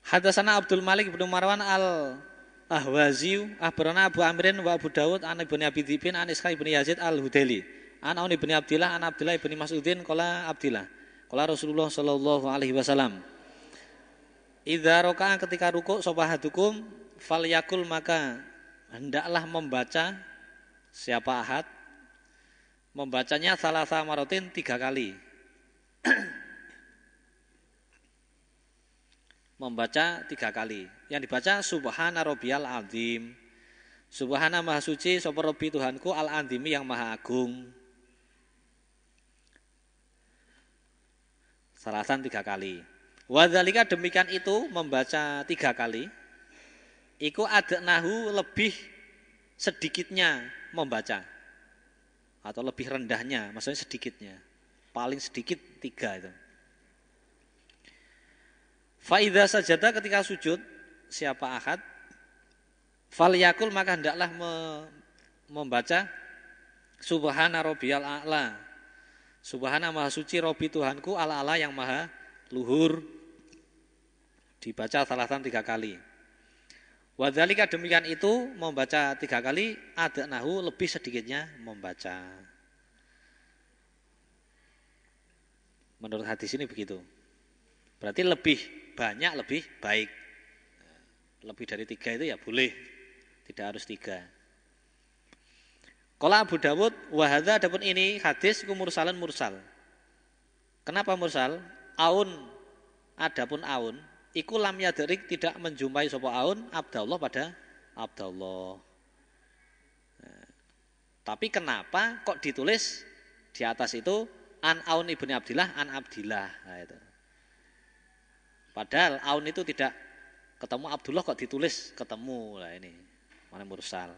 Hadasana Abdul Malik bin Marwan al Ahwazi Ahbarana Abu Amrin wa Abu Dawud an Ibnu Abi Dzibin an Isqa ibn Yazid al Hudeli an Aun ibn Abdillah an Abdillah ibn Mas'udin qala Abdillah qala Rasulullah sallallahu alaihi wasallam Idza raka'a ketika rukuk sapa hadukum falyakul maka hendaklah membaca siapa ahad membacanya salah samarotin tiga kali membaca tiga kali. Yang dibaca Subhana Robbiyal Azim. Subhana Maha Suci Sopo Robbi Tuhanku Al Azimi yang Maha Agung. Salasan tiga kali. Wadhalika demikian itu membaca tiga kali. Iku nahu lebih sedikitnya membaca. Atau lebih rendahnya, maksudnya sedikitnya. Paling sedikit tiga itu. Faida sajada ketika sujud siapa ahad Faliyakul maka hendaklah me, membaca Subhana Robbiyal A'la Subhana Maha Suci Robbi Tuhanku ala ala yang Maha Luhur Dibaca salatan tiga kali Wadhalika demikian itu Membaca tiga kali Ada nahu lebih sedikitnya membaca Menurut hadis ini begitu Berarti lebih banyak lebih baik. Lebih dari tiga itu ya boleh, tidak harus tiga. Kalau Abu Dawud, wahada adapun ini hadis itu mursalan mursal. Kenapa mursal? Aun, adapun aun, iku lam yadrik tidak menjumpai sopo aun Abdullah pada Abdullah. Nah, tapi kenapa kok ditulis di atas itu an aun ibni Abdillah an Abdillah? Nah, itu. Padahal aun itu tidak ketemu Abdullah kok ditulis ketemu lah ini. Mana mursal.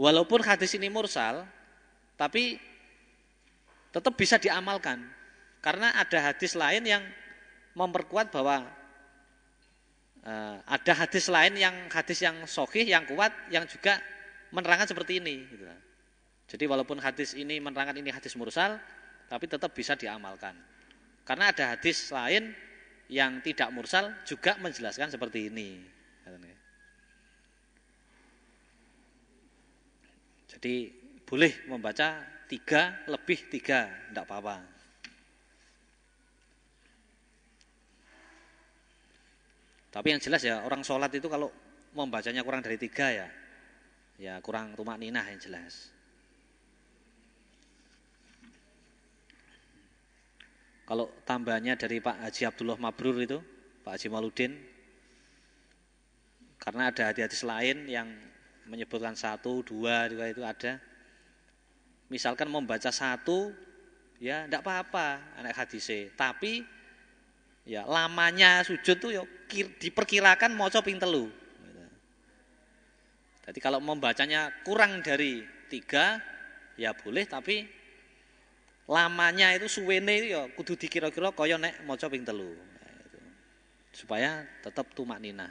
Walaupun hadis ini mursal, tapi tetap bisa diamalkan. Karena ada hadis lain yang memperkuat bahwa uh, ada hadis lain yang hadis yang sohih, yang kuat, yang juga menerangkan seperti ini. Gitu. Jadi walaupun hadis ini menerangkan ini hadis mursal, tapi tetap bisa diamalkan. Karena ada hadis lain yang tidak mursal juga menjelaskan seperti ini. Jadi boleh membaca tiga lebih tiga, tidak apa-apa. Tapi yang jelas ya orang sholat itu kalau membacanya kurang dari tiga ya, ya kurang tumak ninah yang jelas. Kalau tambahnya dari Pak Haji Abdullah Mabrur itu, Pak Haji Maludin, karena ada hadis-hadis lain yang menyebutkan satu, dua juga itu ada. Misalkan membaca satu, ya tidak apa-apa anak hadis Tapi ya lamanya sujud tuh ya diperkirakan mau ping telu. Jadi kalau membacanya kurang dari tiga, ya boleh tapi lamanya itu suwene itu ya kudu dikira-kira kaya nek maca ping telu. Supaya tetap tumak nina.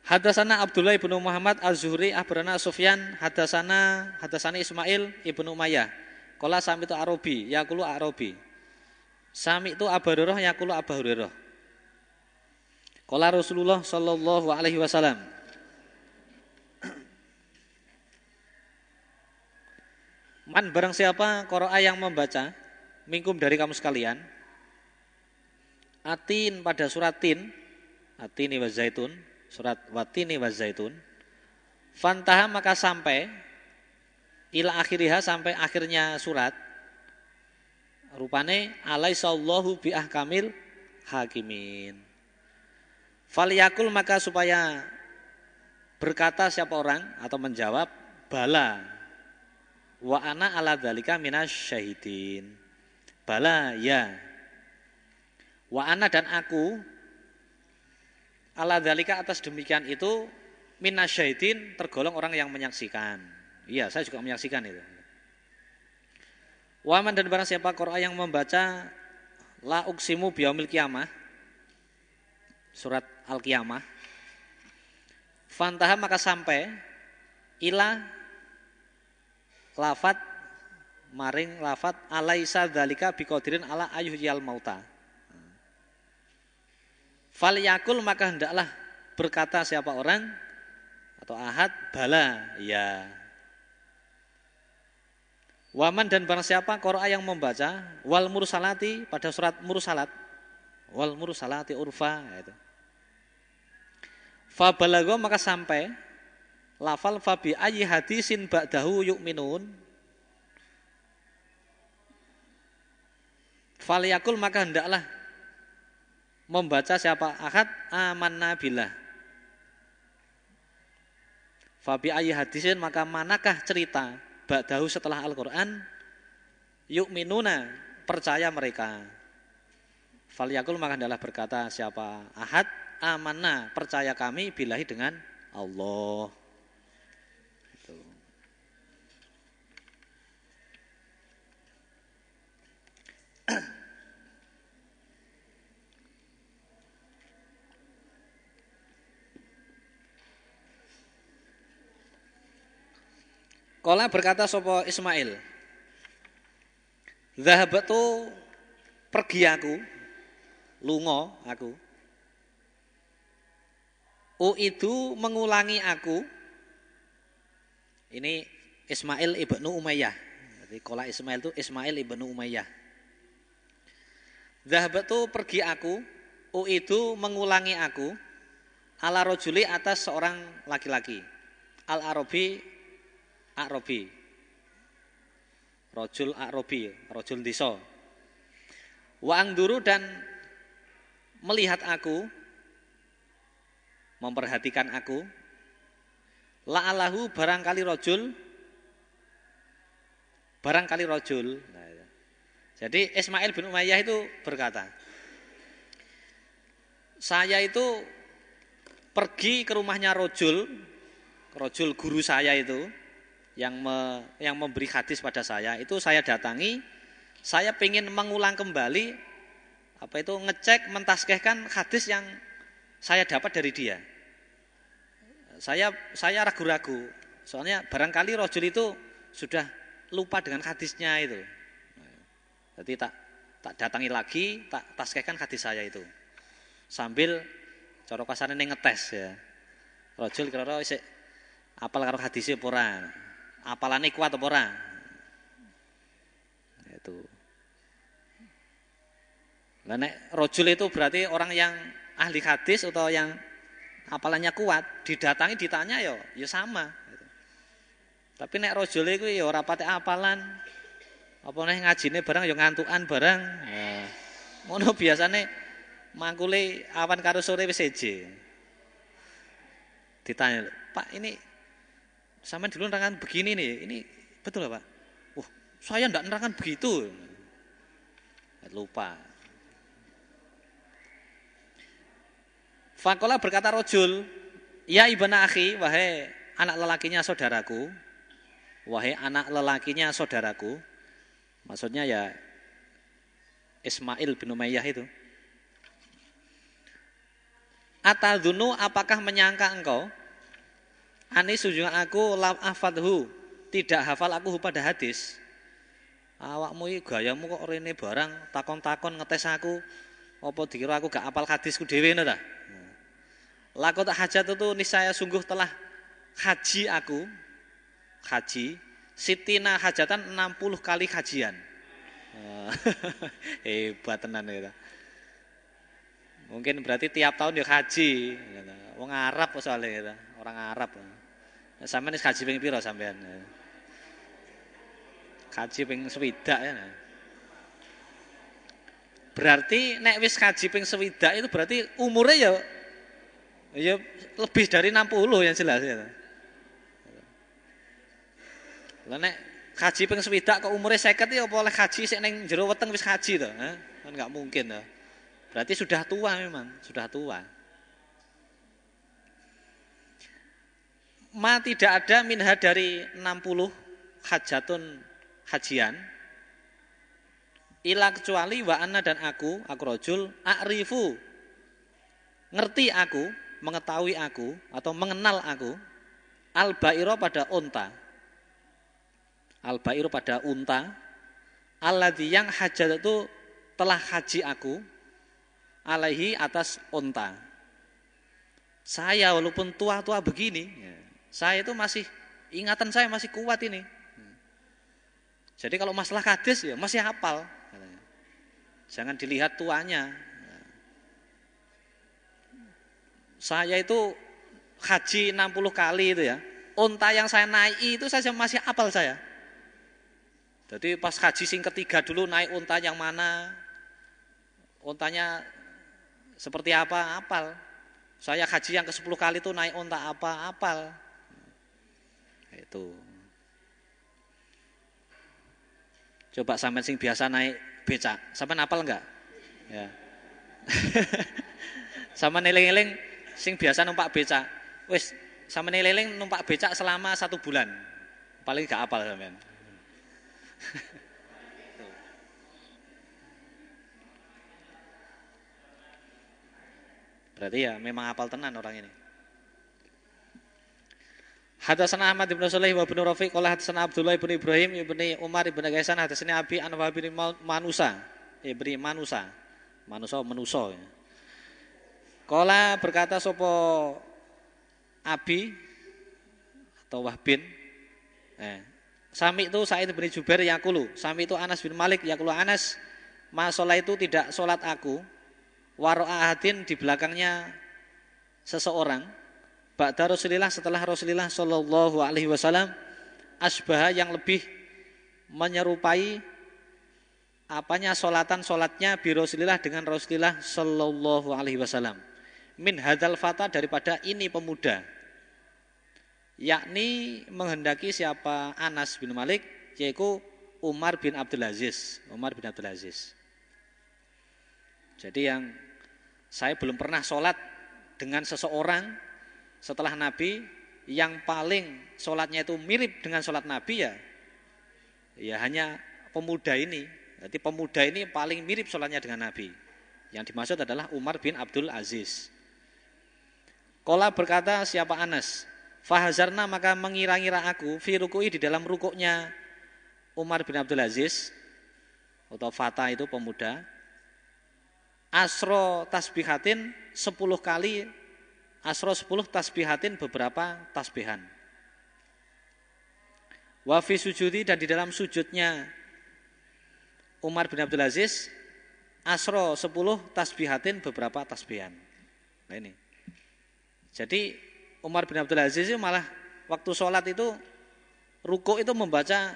Hadasana Abdullah ibnu Muhammad Az-Zuhri Abrana Sufyan Hadasana Hadasana Ismail ibnu Umayyah Kola sami itu Arabi Yakulu Arabi Sami itu Abu Hurairah Yakulu Abu Hurairah. Kola Rasulullah Sallallahu Alaihi Wasallam. Man barang siapa koroa yang membaca mingkum dari kamu sekalian atin pada surat tin atini wa zaitun surat watini wa zaitun fantaha maka sampai ila akhiriha sampai akhirnya surat rupane alaisallahu bi ahkamil hakimin faliyakul maka supaya berkata siapa orang atau menjawab bala Wa ana ala dzalika minas syahidin. Bala ya. Wa ana dan aku ala dalika atas demikian itu minasyaitin tergolong orang yang menyaksikan. Iya, saya juga menyaksikan itu. Waman dan barang siapa Qur'an yang membaca la uksimu biyaumil kiamah surat al-kiamah fantaha maka sampai ila lafat maring lafat alaisa dzalika biqadirin ala ayyuhil mauta. Fal yakul maka hendaklah berkata siapa orang atau ahad bala. Ya Waman dan barang siapa Qur'an yang membaca wal mursalati pada surat mursalat wal mursalati urfa itu. Fa balago maka sampai lafal fabi ayyi hadisin ba'dahu yu'minun Fal yakul maka hendaklah membaca siapa akad amanna billah. Fabi ayyi hadisin maka manakah cerita ba'dahu setelah Al-Qur'an yuk minuna percaya mereka. Fal yakul maka hendaklah berkata siapa ahad amanna percaya kami bilahi dengan Allah. Kala berkata sopo Ismail. Zahabatu pergi aku, lungo aku. U itu mengulangi aku. Ini Ismail ibnu Umayyah. Jadi kola Ismail itu Ismail ibnu Umayyah. Zahabatu pergi aku. U itu mengulangi aku. Ala rojuli atas seorang laki-laki. Al Arabi Arabi. Rojul Arabi, rojul diso. Wa angduru dan melihat aku, memperhatikan aku. La'alahu barangkali rojul, barangkali rojul. Nah, itu. Jadi Ismail bin Umayyah itu berkata, saya itu pergi ke rumahnya rojul, rojul guru saya itu, yang me, yang memberi hadis pada saya itu saya datangi saya ingin mengulang kembali apa itu ngecek mentaskehkan hadis yang saya dapat dari dia. Saya saya ragu-ragu. Soalnya barangkali rojul itu sudah lupa dengan hadisnya itu. Jadi tak tak datangi lagi tak taskehkan hadis saya itu. Sambil coro kasarnya ngetes ya. Rojul kira-kira apal karo hadisnya pura apalane kuat apa ora? Itu. Lah nek rojul itu berarti orang yang ahli hadis atau yang apalannya kuat, didatangi ditanya yo, ya sama. Tapi nek rojul itu ya ora apalan. Apa nek ngajine barang ya ngantukan barang. Ya. Ngono biasane mangkule awan karo sore wis. Ditanya, "Pak, ini sama dulu nerangan begini nih, ini betul Pak? Wah, saya enggak nerangan begitu. Lupa. Fakola berkata rojul, ya ibana akhi, wahai anak lelakinya saudaraku, wahai anak lelakinya saudaraku, maksudnya ya Ismail bin Umayyah itu. Atadunu apakah menyangka engkau Ani sujung aku lam afadhu tidak hafal aku pada hadis. Awakmu iki gayamu kok rene barang takon-takon ngetes aku apa dikira aku gak apal hadisku dhewe ngono ta? Lakot hajat itu nisaya sungguh telah haji aku haji sitina hajatan 60 kali kajian. Hebat tenan ya. Mungkin berarti tiap tahun ya haji. Wong Arab soalnya orang Arab. Sampeyan wis kaji ping pira? Kaji ping swidak ya. Berarti nek wis kaji ping swidak itu berarti umurnya ya ya lebih dari 60 yang jelas ya. Lah nek kaji ping swidak kok umure 50 ya apa oleh kaji sik ning jero wis kaji to, Kan enggak mungkin to. Berarti sudah tua memang, sudah tua. Ma tidak ada minha dari 60 hajatun hajian. Ila kecuali wa anna dan aku aku rojul a'rifu. Ngerti aku mengetahui aku atau mengenal aku al bairo pada unta. Al bairo pada unta. Alladzi yang hajat itu telah haji aku alaihi atas unta. Saya walaupun tua-tua begini ya, saya itu masih ingatan saya masih kuat ini jadi kalau masalah hadis ya masih hafal Jangan dilihat tuanya. Saya itu haji 60 kali itu ya. Unta yang saya naiki itu saya masih apal saya. Jadi pas haji sing ketiga dulu naik unta yang mana, untanya seperti apa, apal. Saya haji yang ke 10 kali itu naik unta apa, apal. Itu. Coba sampai sing biasa naik becak. Sampai napal enggak? Ya. sama neling-eling sing biasa numpak becak. Wis, sama neling numpak becak selama satu bulan. Paling gak apal sampean. Berarti ya memang apal tenan orang ini. Hadatsana Ahmad bin Sulaiman wa bin Rafiq qala hadatsana Abdullah bin Ibrahim ibni Umar bin Gaisan hadatsani Abi an bin Manusa ibni Manusa Manusa menuso ya. Qala berkata sopo Abi atau Wahbin eh, Sami itu Sa'id bin Jubair yakulu Sami itu Anas bin Malik yakulu Anas Masalah itu tidak sholat aku Waro'a di belakangnya seseorang Ba'da Rasulillah setelah Rasulullah Shallallahu Alaihi Wasallam asbah yang lebih menyerupai apanya solatan solatnya bi Rasulillah dengan Rasulullah Shallallahu Alaihi Wasallam. Min hadal fata daripada ini pemuda. Yakni menghendaki siapa? Anas bin Malik yaitu Umar bin Abdul Aziz. Umar bin Abdul Aziz. Jadi yang saya belum pernah sholat dengan seseorang setelah Nabi yang paling sholatnya itu mirip dengan sholat Nabi ya ya hanya pemuda ini. Jadi pemuda ini paling mirip sholatnya dengan Nabi. Yang dimaksud adalah Umar bin Abdul Aziz. Kola berkata siapa Anas? Fahazarna maka mengira-ngira aku Firukui di dalam rukuknya. Umar bin Abdul Aziz Atau Fata itu pemuda. Asro tasbihatin sepuluh kali Asro 10 tasbihatin beberapa tasbihan. Wafi sujudi dan di dalam sujudnya Umar bin Abdul Aziz Asro 10 tasbihatin beberapa tasbihan. Nah ini. Jadi Umar bin Abdul Aziz itu malah waktu sholat itu ruko itu membaca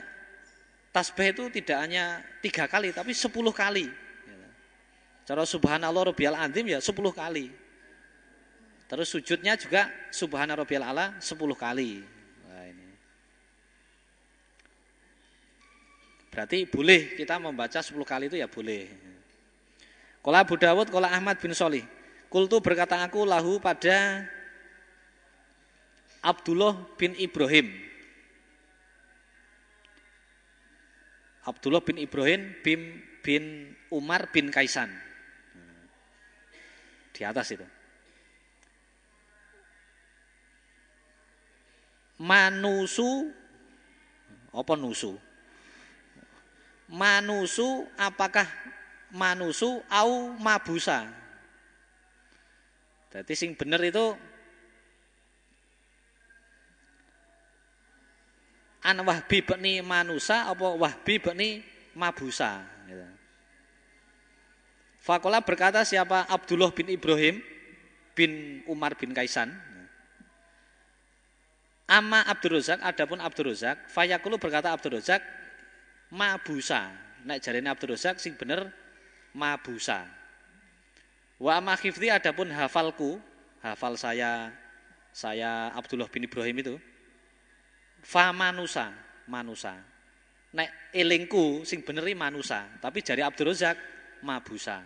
tasbih itu tidak hanya tiga kali tapi sepuluh kali. Cara subhanallah rabbiyal azim ya sepuluh kali. Terus sujudnya juga subhana rabbiyal ala 10 kali. Nah, ini. Berarti boleh kita membaca 10 kali itu ya boleh. Kala Abu Dawud, kala Ahmad bin Solih. Kultu berkata aku lahu pada Abdullah bin Ibrahim. Abdullah bin Ibrahim bin, bin Umar bin Kaisan. Di atas itu. Manusu. Apa nusu? Manusu apakah manusu au mabusa? Jadi sing bener itu an wahbi bekni manusa apa wahbi bekni mabusa gitu. Fakola berkata siapa? Abdullah bin Ibrahim bin Umar bin Kaisan Ama Abdul Razak, adapun Abdul Razak, fayakulu berkata Abdul Razak, mabusa. Nek jarene Abdul Razak sing bener mabusa. Wa ama khifdi adapun hafalku, hafal saya saya Abdullah bin Ibrahim itu fa manusa, manusa. Nek elingku sing beneri manusa, tapi jari Abdul Razak mabusa.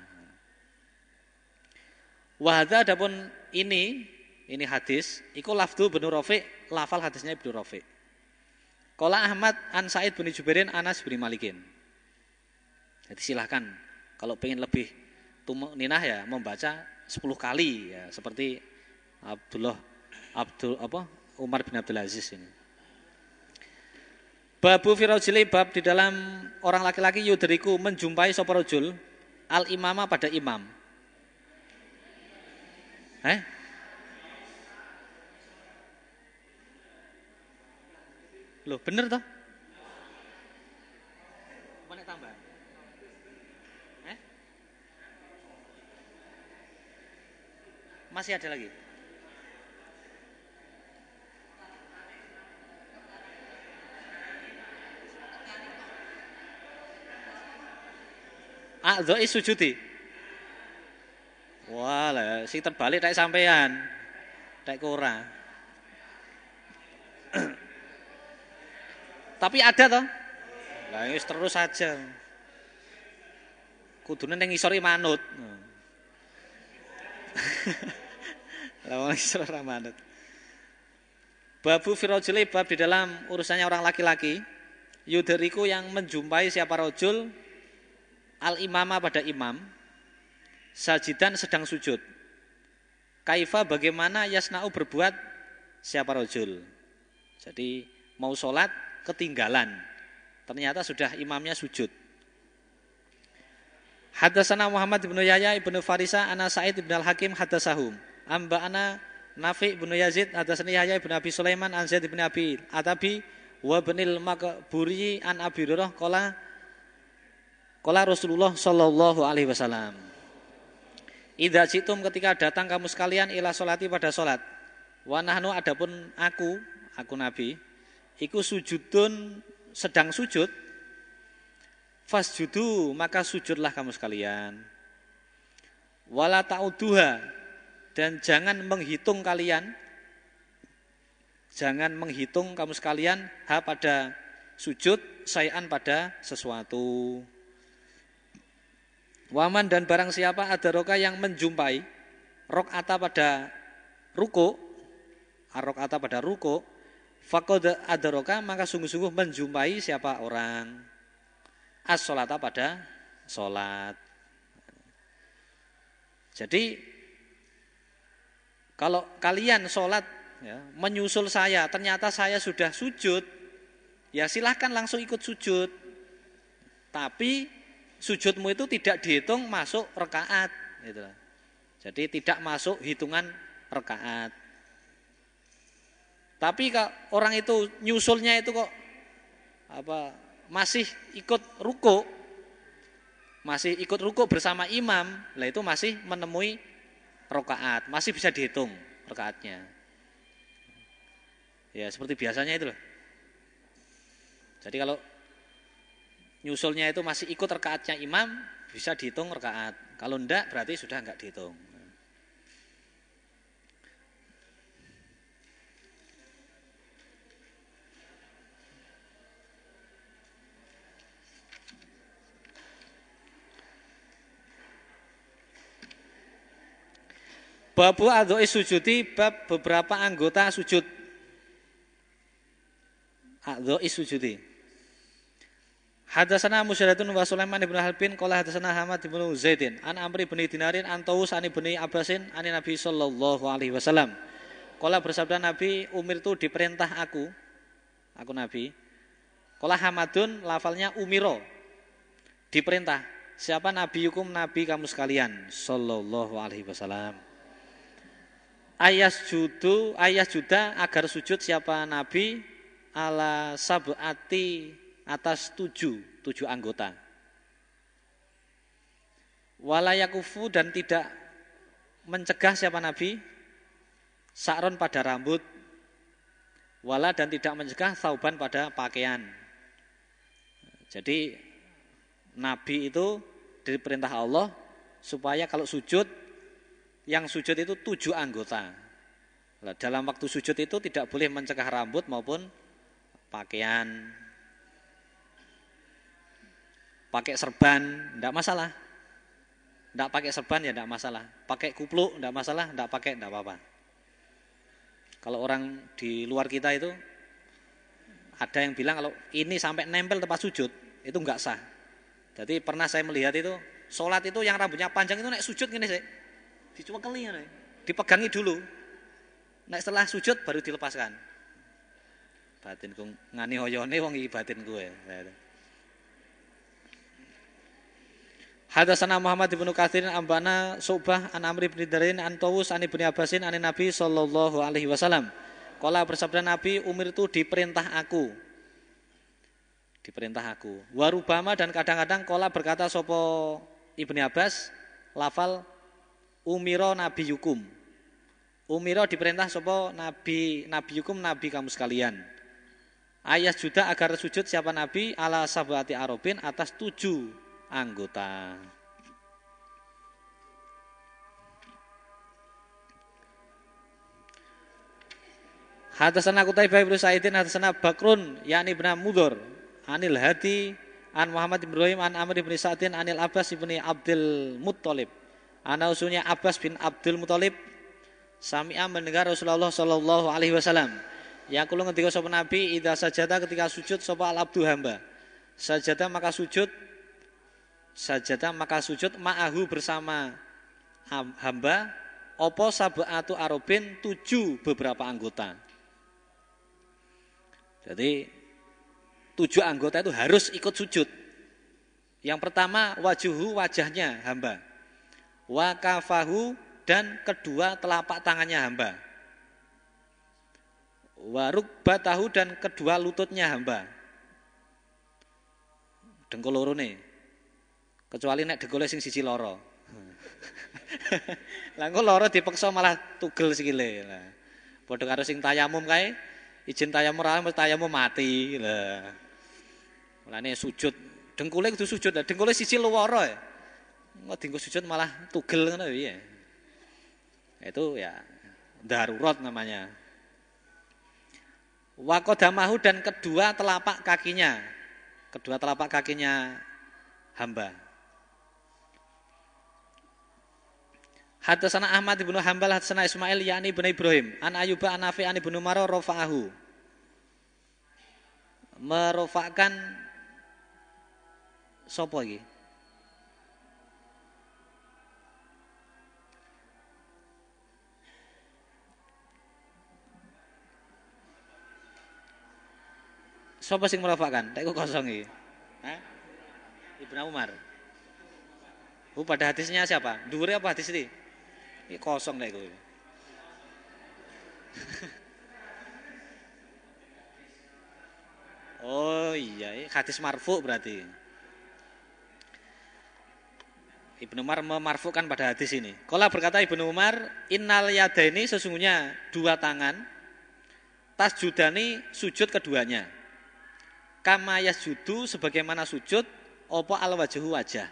Wahada adapun ini ini hadis iku lafdu bin lafal hadisnya Ibnu Rafiq. Kola Ahmad an Said bin Jubairin Anas bin Malikin. Jadi silahkan kalau pengen lebih ninah ya membaca 10 kali ya seperti Abdullah Abdul apa Umar bin Abdul Aziz ini. Babu firajili bab di dalam orang laki-laki yudriku menjumpai soporojul al imama pada imam. Eh? Loh, bener toh? Mana tambah? Eh? Masih ada lagi? A'dha'i sujudi. Wah, lah sing terbalik tak sampean. Tak ora. Tapi ada toh? Lah wis terus saja. Kudune ning ngisor manut. Lah wong ngisor ora manut. Babu firajuli bab di dalam urusannya orang laki-laki. Yuderiku yang menjumpai siapa rojul al imama pada imam sajidan sedang sujud kaifa bagaimana yasna'u berbuat siapa rojul jadi mau sholat ketinggalan. Ternyata sudah imamnya sujud. Hadasana Muhammad bin Yahya ibnu Farisa ana Sa'id bin Al Hakim hadasahum amba ana Nafi bin Yazid hadasani Yahya bin Abi Sulaiman an Zaid bin Abi Atabi wa binil Makburi an Abi Hurairah qala qala Rasulullah sallallahu alaihi wasallam. Idza jitum ketika datang kamu sekalian ila solati pada solat wa nahnu adapun aku aku Nabi iku sujudun sedang sujud. Fasjudu maka sujudlah kamu sekalian. Wala ta'uduha dan jangan menghitung kalian. Jangan menghitung kamu sekalian ha pada sujud sayan pada sesuatu. Waman dan barang siapa ada roka yang menjumpai rokata pada ruko arokata pada ruko fakod adaroka maka sungguh-sungguh menjumpai siapa orang as solata pada solat jadi kalau kalian sholat ya, menyusul saya, ternyata saya sudah sujud, ya silahkan langsung ikut sujud. Tapi sujudmu itu tidak dihitung masuk rekaat, gitu. Jadi tidak masuk hitungan rekaat. Tapi orang itu nyusulnya itu kok apa masih ikut ruko, masih ikut ruko bersama imam, lah itu masih menemui rokaat masih bisa dihitung rokaatnya ya seperti biasanya itu loh. Jadi kalau nyusulnya itu masih ikut rokaatnya imam bisa dihitung rokaat kalau ndak berarti sudah nggak dihitung Babu adoi sujudi bab beberapa anggota sujud. Adoi sujudi. Hadasana Musyadatun wa Sulaiman ibn Halbin Kala hadasana Hamad ibn Zaidin An Amri ibn Dinarin An Tawus an ibn Abbasin An Nabi Sallallahu alaihi wasallam Kala bersabda Nabi Umir itu diperintah aku Aku Nabi Kala Hamadun lafalnya Umiro Diperintah Siapa Nabi hukum Nabi kamu sekalian Sallallahu alaihi wasallam ayas judu ayas juda agar sujud siapa? Nabi ala sabati atas tujuh tujuh anggota. Walayakufu dan tidak mencegah siapa nabi? Sakron pada rambut. Wala dan tidak mencegah sauban pada pakaian. Jadi nabi itu diperintah Allah supaya kalau sujud yang sujud itu tujuh anggota. Nah, dalam waktu sujud itu tidak boleh mencegah rambut maupun pakaian. Pakai serban, tidak masalah. Tidak pakai serban ya tidak masalah. Pakai kupluk, tidak masalah. Tidak pakai, tidak apa-apa. Kalau orang di luar kita itu ada yang bilang kalau ini sampai nempel tempat sujud itu enggak sah. Jadi pernah saya melihat itu sholat itu yang rambutnya panjang itu naik sujud gini sih, dicuekeli ya, dipegangi dulu. Naik setelah sujud baru dilepaskan. Batinku ngani hoyone wong iki batin gue. Hadasana Muhammad ibnu Katsirin ambana Subah an Amri bin Darin an Tawus an Ibnu Abbasin an Nabi sallallahu alaihi wasallam. Kala bersabda Nabi, umir itu diperintah aku. Diperintah aku. Warubama dan kadang-kadang kala berkata sopo Ibnu Abbas, lafal umiro nabi yukum. Umiro diperintah sopo nabi nabi yukum nabi kamu sekalian. Ayat juda agar sujud siapa nabi ala sabati arobin atas tujuh anggota. Hadasana Qutaibah bin Sa'idin hadasana Bakrun yakni bin Mudhar anil Hadi an Muhammad Ibrahim an Amr bin Sa'din anil Abbas bin Abdul Muttalib. Ana usulnya Abbas bin Abdul Muttalib sami'a mendengar Rasulullah sallallahu alaihi wasallam. Yang kulo ngendika sapa Nabi idza sajada ketika sujud sapa al abdu hamba. Sajada maka sujud sajadah maka sujud ma'ahu bersama hamba opo sabatu arobin tujuh beberapa anggota. Jadi tujuh anggota itu harus ikut sujud. Yang pertama wajuhu wajahnya hamba. Wakafahu dan kedua telapak tangannya hamba. Waruk batahu dan kedua lututnya hamba. Dengkul loro. Kecuali nek degole sing siji loro. Lah loro dipeksa malah tugel sikile. Lah. Padha karo sing tayamum kae, izin tayamum ora tayamum mati. Lah. Mulane sujud, dengkule kudu sujud. Dengkule siji loro ya. Engko dinggo sujud malah tugel ngono piye. Itu ya darurat namanya. Wakodamahu dan kedua telapak kakinya. Kedua telapak kakinya hamba. Hadasana Ahmad ibnu Hambal hadasana Ismail yakni ibnu Ibrahim an Ayuba an Nafi an ibnu Maro rofa'ahu merofakkan sopo lagi Sopo sing merofakkan? Tak kosong iki. Hah? Ibnu Umar. Oh, pada hadisnya siapa? Dure apa hadis ini? Ini kosong deh gue. oh iya, hadis marfu berarti. Ibnu Umar memarfukan pada hadis ini. Kala berkata Ibnu Umar, innal ini sesungguhnya dua tangan, tas judani sujud keduanya. Kama yasjudu sebagaimana sujud, opo al wajahu wajah.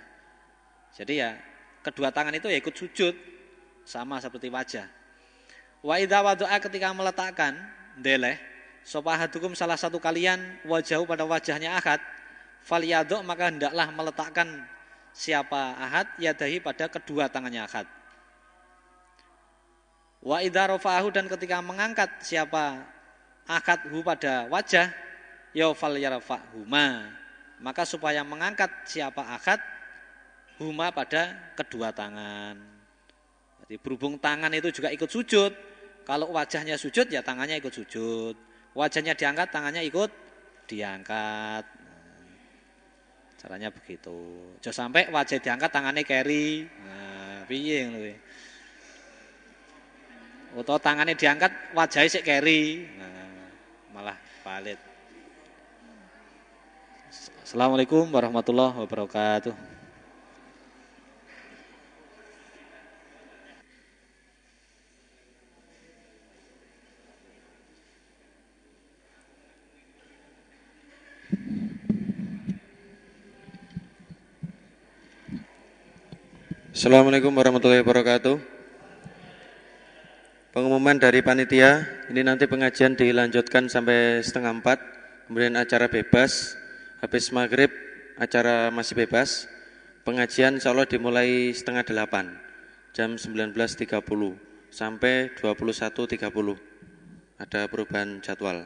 Jadi ya kedua tangan itu ya ikut sujud sama seperti wajah. Wa idza wada'a ketika meletakkan deleh sapa hadukum salah satu kalian wajahu pada wajahnya ahad falyaduk maka hendaklah meletakkan siapa ahad yadahi pada kedua tangannya ahad. Wa idza rafa'ahu dan ketika mengangkat siapa ahad hu pada wajah ya falyarfa'huma maka supaya mengangkat siapa ahad huma pada kedua tangan. Jadi berhubung tangan itu juga ikut sujud. Kalau wajahnya sujud ya tangannya ikut sujud. Wajahnya diangkat, tangannya ikut diangkat. caranya begitu. Jangan sampai wajah diangkat, tangannya carry. Nah, piye ngono Atau tangannya diangkat, wajahnya sik carry. Nah, malah palit. Assalamualaikum warahmatullahi wabarakatuh. Assalamualaikum warahmatullahi wabarakatuh. Pengumuman dari panitia, ini nanti pengajian dilanjutkan sampai setengah empat, kemudian acara bebas, habis maghrib acara masih bebas, pengajian insya Allah dimulai setengah delapan, jam 19.30 sampai 21.30. ada perubahan jadwal.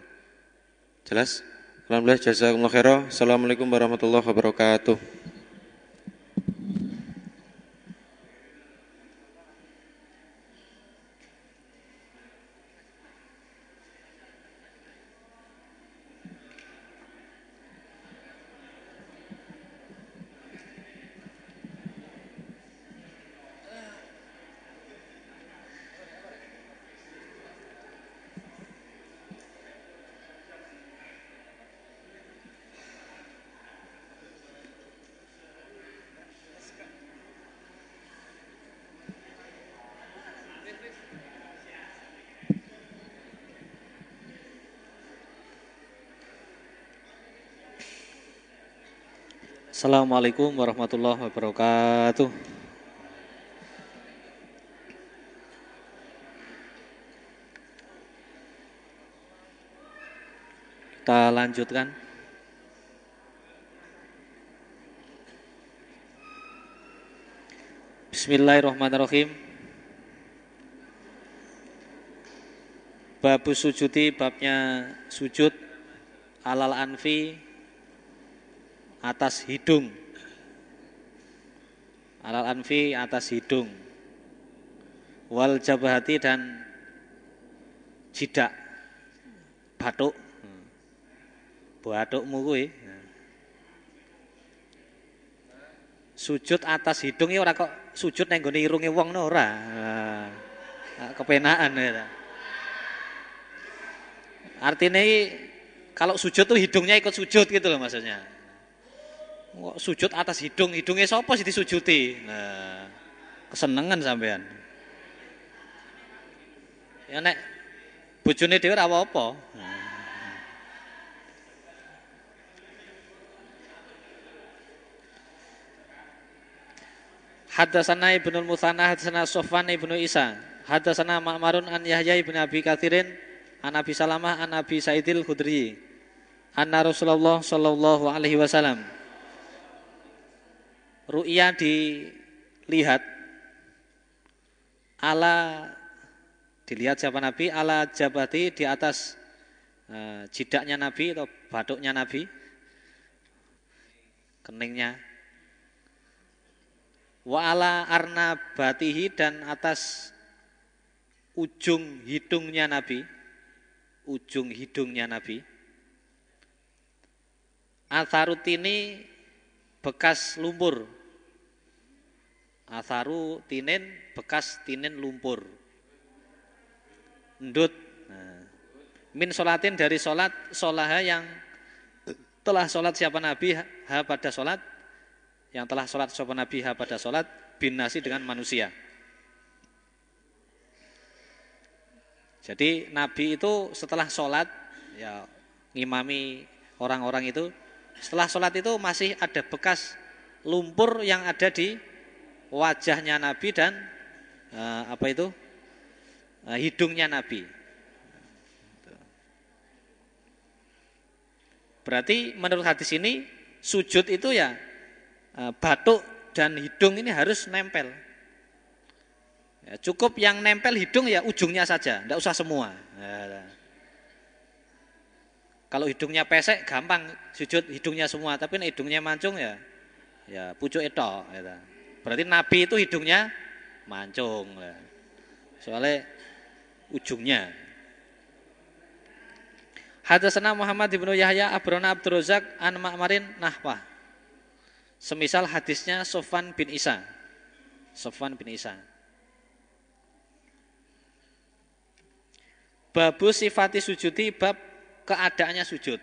Jelas? Alhamdulillah jazakumullah khairan. Assalamualaikum warahmatullahi wabarakatuh. Assalamualaikum warahmatullahi wabarakatuh. Kita lanjutkan. Bismillahirrahmanirrahim. Babu sujudi babnya sujud alal anfi atas hidung. Alal anfi atas hidung. Wal jabahati dan jidak. Batuk. Batukmu kuwi. Sujud atas hidung ora kok sujud nang gone irunge wong no ora. Kepenaan ya. Artinya kalau sujud tuh hidungnya ikut sujud gitu loh maksudnya. Kok sujud atas hidung, hidungnya sapa sih disujuti? Nah, kesenengan sampean. Ya nek bojone dhewe ora apa-apa. Hadasana Ibnu Musanna hadasana Sofwan Ibnu Isa hadasana Ma'marun an Yahya ibn Abi Katsirin an Abi Salamah an Abi Sa'idil Khudri anna Rasulullah sallallahu alaihi wasallam ru'ya dilihat. Ala dilihat siapa Nabi? Ala jabati di atas uh, jidaknya Nabi atau batuknya Nabi? Keningnya. Wa ala arnabatihi dan atas ujung hidungnya Nabi. Ujung hidungnya Nabi. Atharut ini bekas lumpur Atharu tinin bekas tinin lumpur. Ndut nah. Min solatin dari solat Solaha yang telah solat siapa Nabi ha pada solat Yang telah solat siapa Nabi ha pada solat Bin nasi dengan manusia. Jadi Nabi itu setelah sholat ya ngimami orang-orang itu setelah sholat itu masih ada bekas lumpur yang ada di wajahnya Nabi dan uh, apa itu uh, hidungnya Nabi. Berarti menurut hadis ini sujud itu ya uh, batuk dan hidung ini harus nempel. Ya, cukup yang nempel hidung ya ujungnya saja, tidak usah semua. Ya. Kalau hidungnya pesek gampang sujud hidungnya semua, tapi hidungnya mancung ya ya pucuk itu. Ya. Berarti Nabi itu hidungnya mancung. Ya. Soalnya ujungnya. Hadasana Muhammad ibnu Yahya Abrona Abdul Razak an Ma'marin Nahwah. Semisal hadisnya Sofwan bin Isa. Sofwan bin Isa. Babu sifati sujudi bab keadaannya sujud.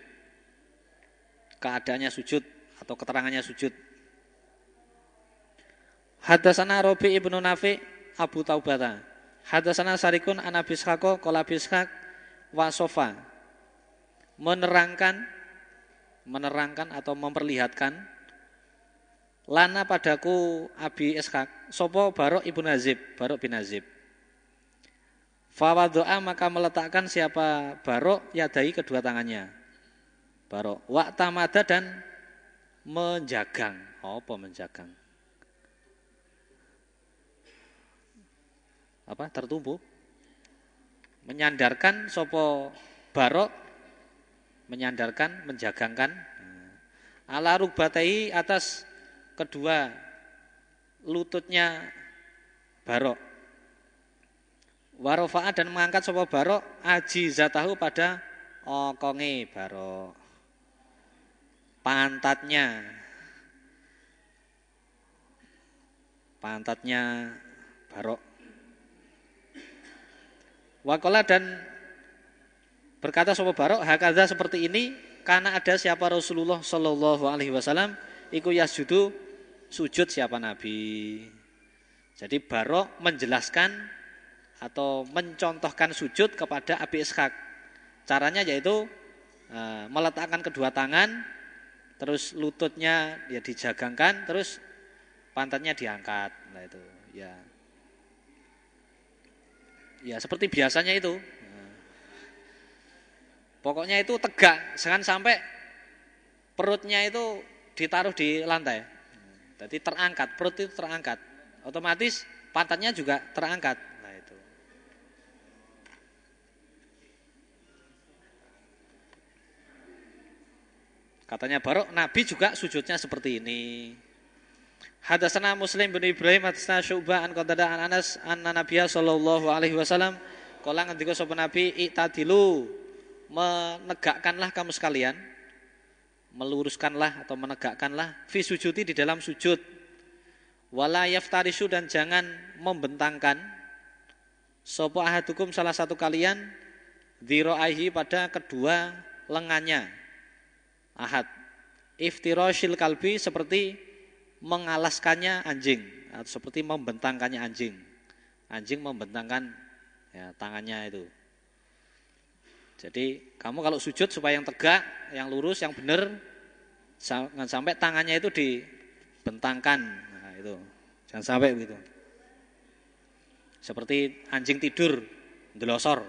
Keadaannya sujud atau keterangannya sujud. Hadasana Robi ibnu Nafi Abu Taubata. Hadasana Sarikun an Abi Wasofa. Menerangkan menerangkan atau memperlihatkan lana padaku Abi Ishaq sopo Barok ibu Nazib Barok bin Nazib Fawadoa maka meletakkan siapa barok yadai kedua tangannya. Barok. Waktamada dan menjagang. Apa menjagang? Apa? Tertumpu? menyandarkan sopo barok menyandarkan menjagangkan ala rukbatai atas kedua lututnya barok warofa'a dan mengangkat sopo barok aji zatahu pada okonge barok pantatnya pantatnya barok Wakola dan berkata sopo barok hakada seperti ini karena ada siapa Rasulullah Shallallahu Alaihi Wasallam iku yasjudu sujud siapa Nabi. Jadi barok menjelaskan atau mencontohkan sujud kepada Abi Ishaq. Caranya yaitu e, meletakkan kedua tangan, terus lututnya ya dijagangkan, terus pantatnya diangkat. Nah itu ya. Ya seperti biasanya itu. Pokoknya itu tegak, jangan sampai perutnya itu ditaruh di lantai. Jadi terangkat, perut itu terangkat. Otomatis pantatnya juga terangkat. Nah itu. Katanya Barok, Nabi juga sujudnya seperti ini. Hadasana Muslim bin Ibrahim hadasana Syu'bah an Qatada an Anas anna Nabiya sallallahu alaihi wasallam kala ngendika sapa Nabi i'tadilu menegakkanlah kamu sekalian meluruskanlah atau menegakkanlah fi sujudi di dalam sujud. Wala yaftarisu dan jangan membentangkan sapa ahadukum salah satu kalian dziraihi pada kedua lengannya ahad. Iftirashil kalbi seperti mengalaskannya anjing atau seperti membentangkannya anjing. Anjing membentangkan ya, tangannya itu. Jadi kamu kalau sujud supaya yang tegak, yang lurus, yang benar, jangan sampai tangannya itu dibentangkan. Nah, itu jangan sampai begitu. Seperti anjing tidur, delosor.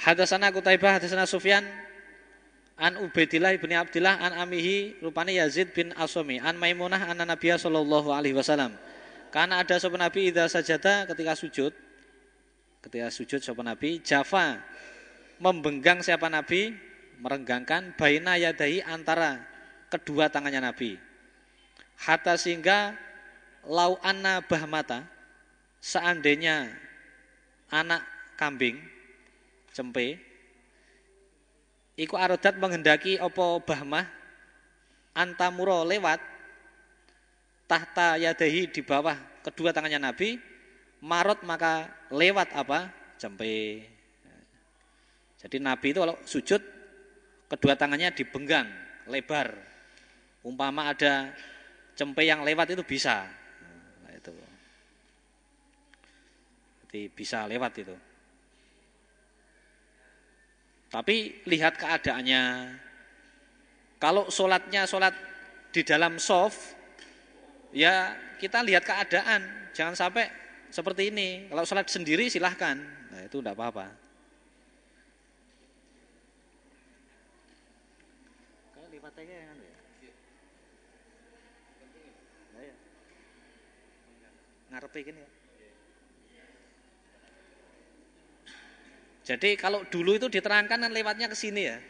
Hadasana Kutaibah, hadasana Sufyan, An Ubaidillah bin Abdillah an Amihi rupane Yazid bin Asami an Maimunah an Nabiya sallallahu alaihi wasallam. Karena ada sopan Nabi idza sajada ketika sujud ketika sujud sopan Nabi Jafa membenggang siapa Nabi merenggangkan baina yadahi antara kedua tangannya Nabi. Hatta sehingga lau anna bahmata seandainya anak kambing cempe iku arodat menghendaki opo bahmah antamuro lewat tahta yadahi di bawah kedua tangannya Nabi marot maka lewat apa? Cempe jadi Nabi itu kalau sujud kedua tangannya dibenggang lebar. Umpama ada cempe yang lewat itu bisa. Nah, itu. Jadi bisa lewat itu tapi lihat keadaannya. Kalau sholatnya sholat di dalam soft, ya kita lihat keadaan. Jangan sampai seperti ini. Kalau sholat sendiri silahkan. Nah itu tidak apa-apa. Ngarepe ya. Jadi kalau dulu itu diterangkan kan lewatnya ke sini ya.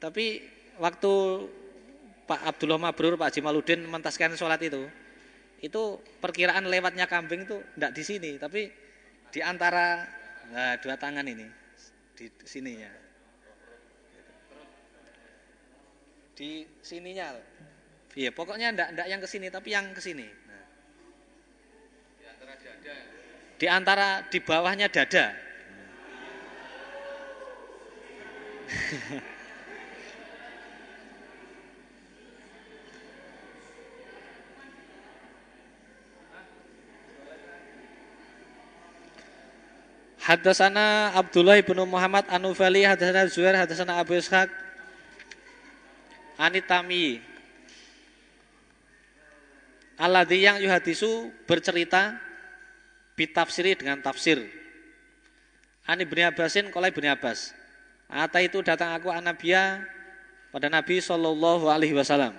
Tapi waktu Pak Abdullah Mabrur, Pak Jimaludin mentaskan sholat itu, itu perkiraan lewatnya kambing itu tidak di sini, tapi di antara nah, dua tangan ini, di sini ya. Di sininya, iya pokoknya tidak yang ke sini, tapi yang ke sini. Di antara di bawahnya dada. Hadasana Abdullah bin Muhammad Anufali Hadasana Zuhair Hadasana Abu Ishaq Anitami Alladhi yang yuhadisu bercerita bitafsiri dengan tafsir. Ani bin Abbasin kolai bin Abbas. Ata itu datang aku anabia pada Nabi Shallallahu Alaihi Wasallam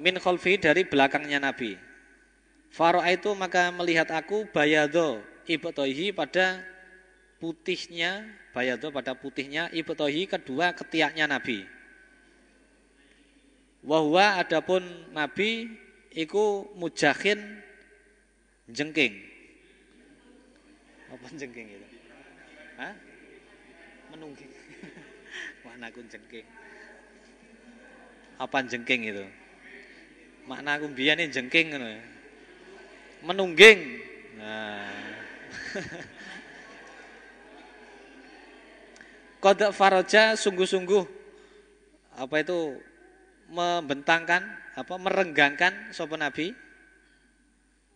min kholfi dari belakangnya Nabi. Faro itu maka melihat aku bayado ibtohi pada putihnya bayado pada putihnya ibtohi kedua ketiaknya Nabi. Wahwa adapun Nabi iku mujahin jengking. Apa jengking itu? Hah? Menungging. Mana aku jengking? Apa jengking itu? Makna aku biyen jengking ngono. ya. Menungging. Nah. Kodak faraja sungguh-sungguh apa itu membentangkan apa merenggangkan sopan Nabi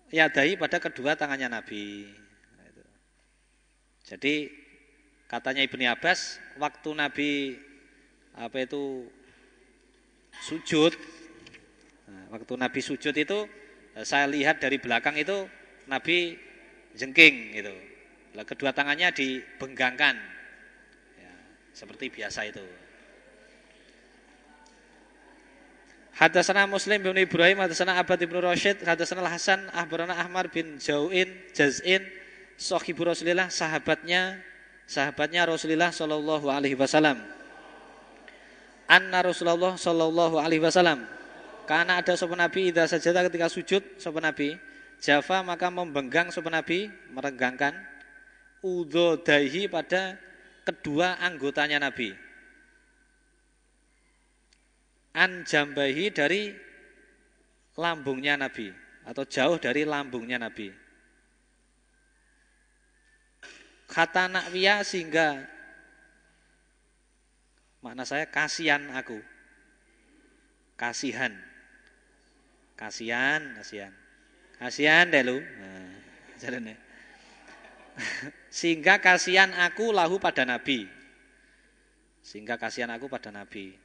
yadai pada kedua tangannya Nabi. Jadi katanya Ibni Abbas waktu Nabi apa itu sujud nah, waktu Nabi sujud itu eh, saya lihat dari belakang itu Nabi jengking gitu. Kedua tangannya dibenggangkan ya, seperti biasa itu. Hadasana Muslim bin Ibrahim, hadasana Abad bin Rashid, hadasana Hasan, Ahbarana Ahmar bin Jauin, Jaz'in, Sohibu Rasulillah, sahabatnya, sahabatnya Rasulullah Shallallahu Alaihi Wasallam. Anna Rasulullah Shallallahu Alaihi Wasallam. Karena ada sopan Nabi idza sajada ketika sujud sopan Nabi, Java maka membenggang sopan Nabi, merenggangkan udhodaihi pada kedua anggotanya Nabi an jambahi dari lambungnya Nabi atau jauh dari lambungnya Nabi. Kata nakwiya sehingga makna saya kasihan aku. Kasihan. Kasihan, kasihan. Kasihan deh lu. Nah, jalannya. sehingga kasihan aku lahu pada Nabi. Sehingga kasihan aku pada Nabi.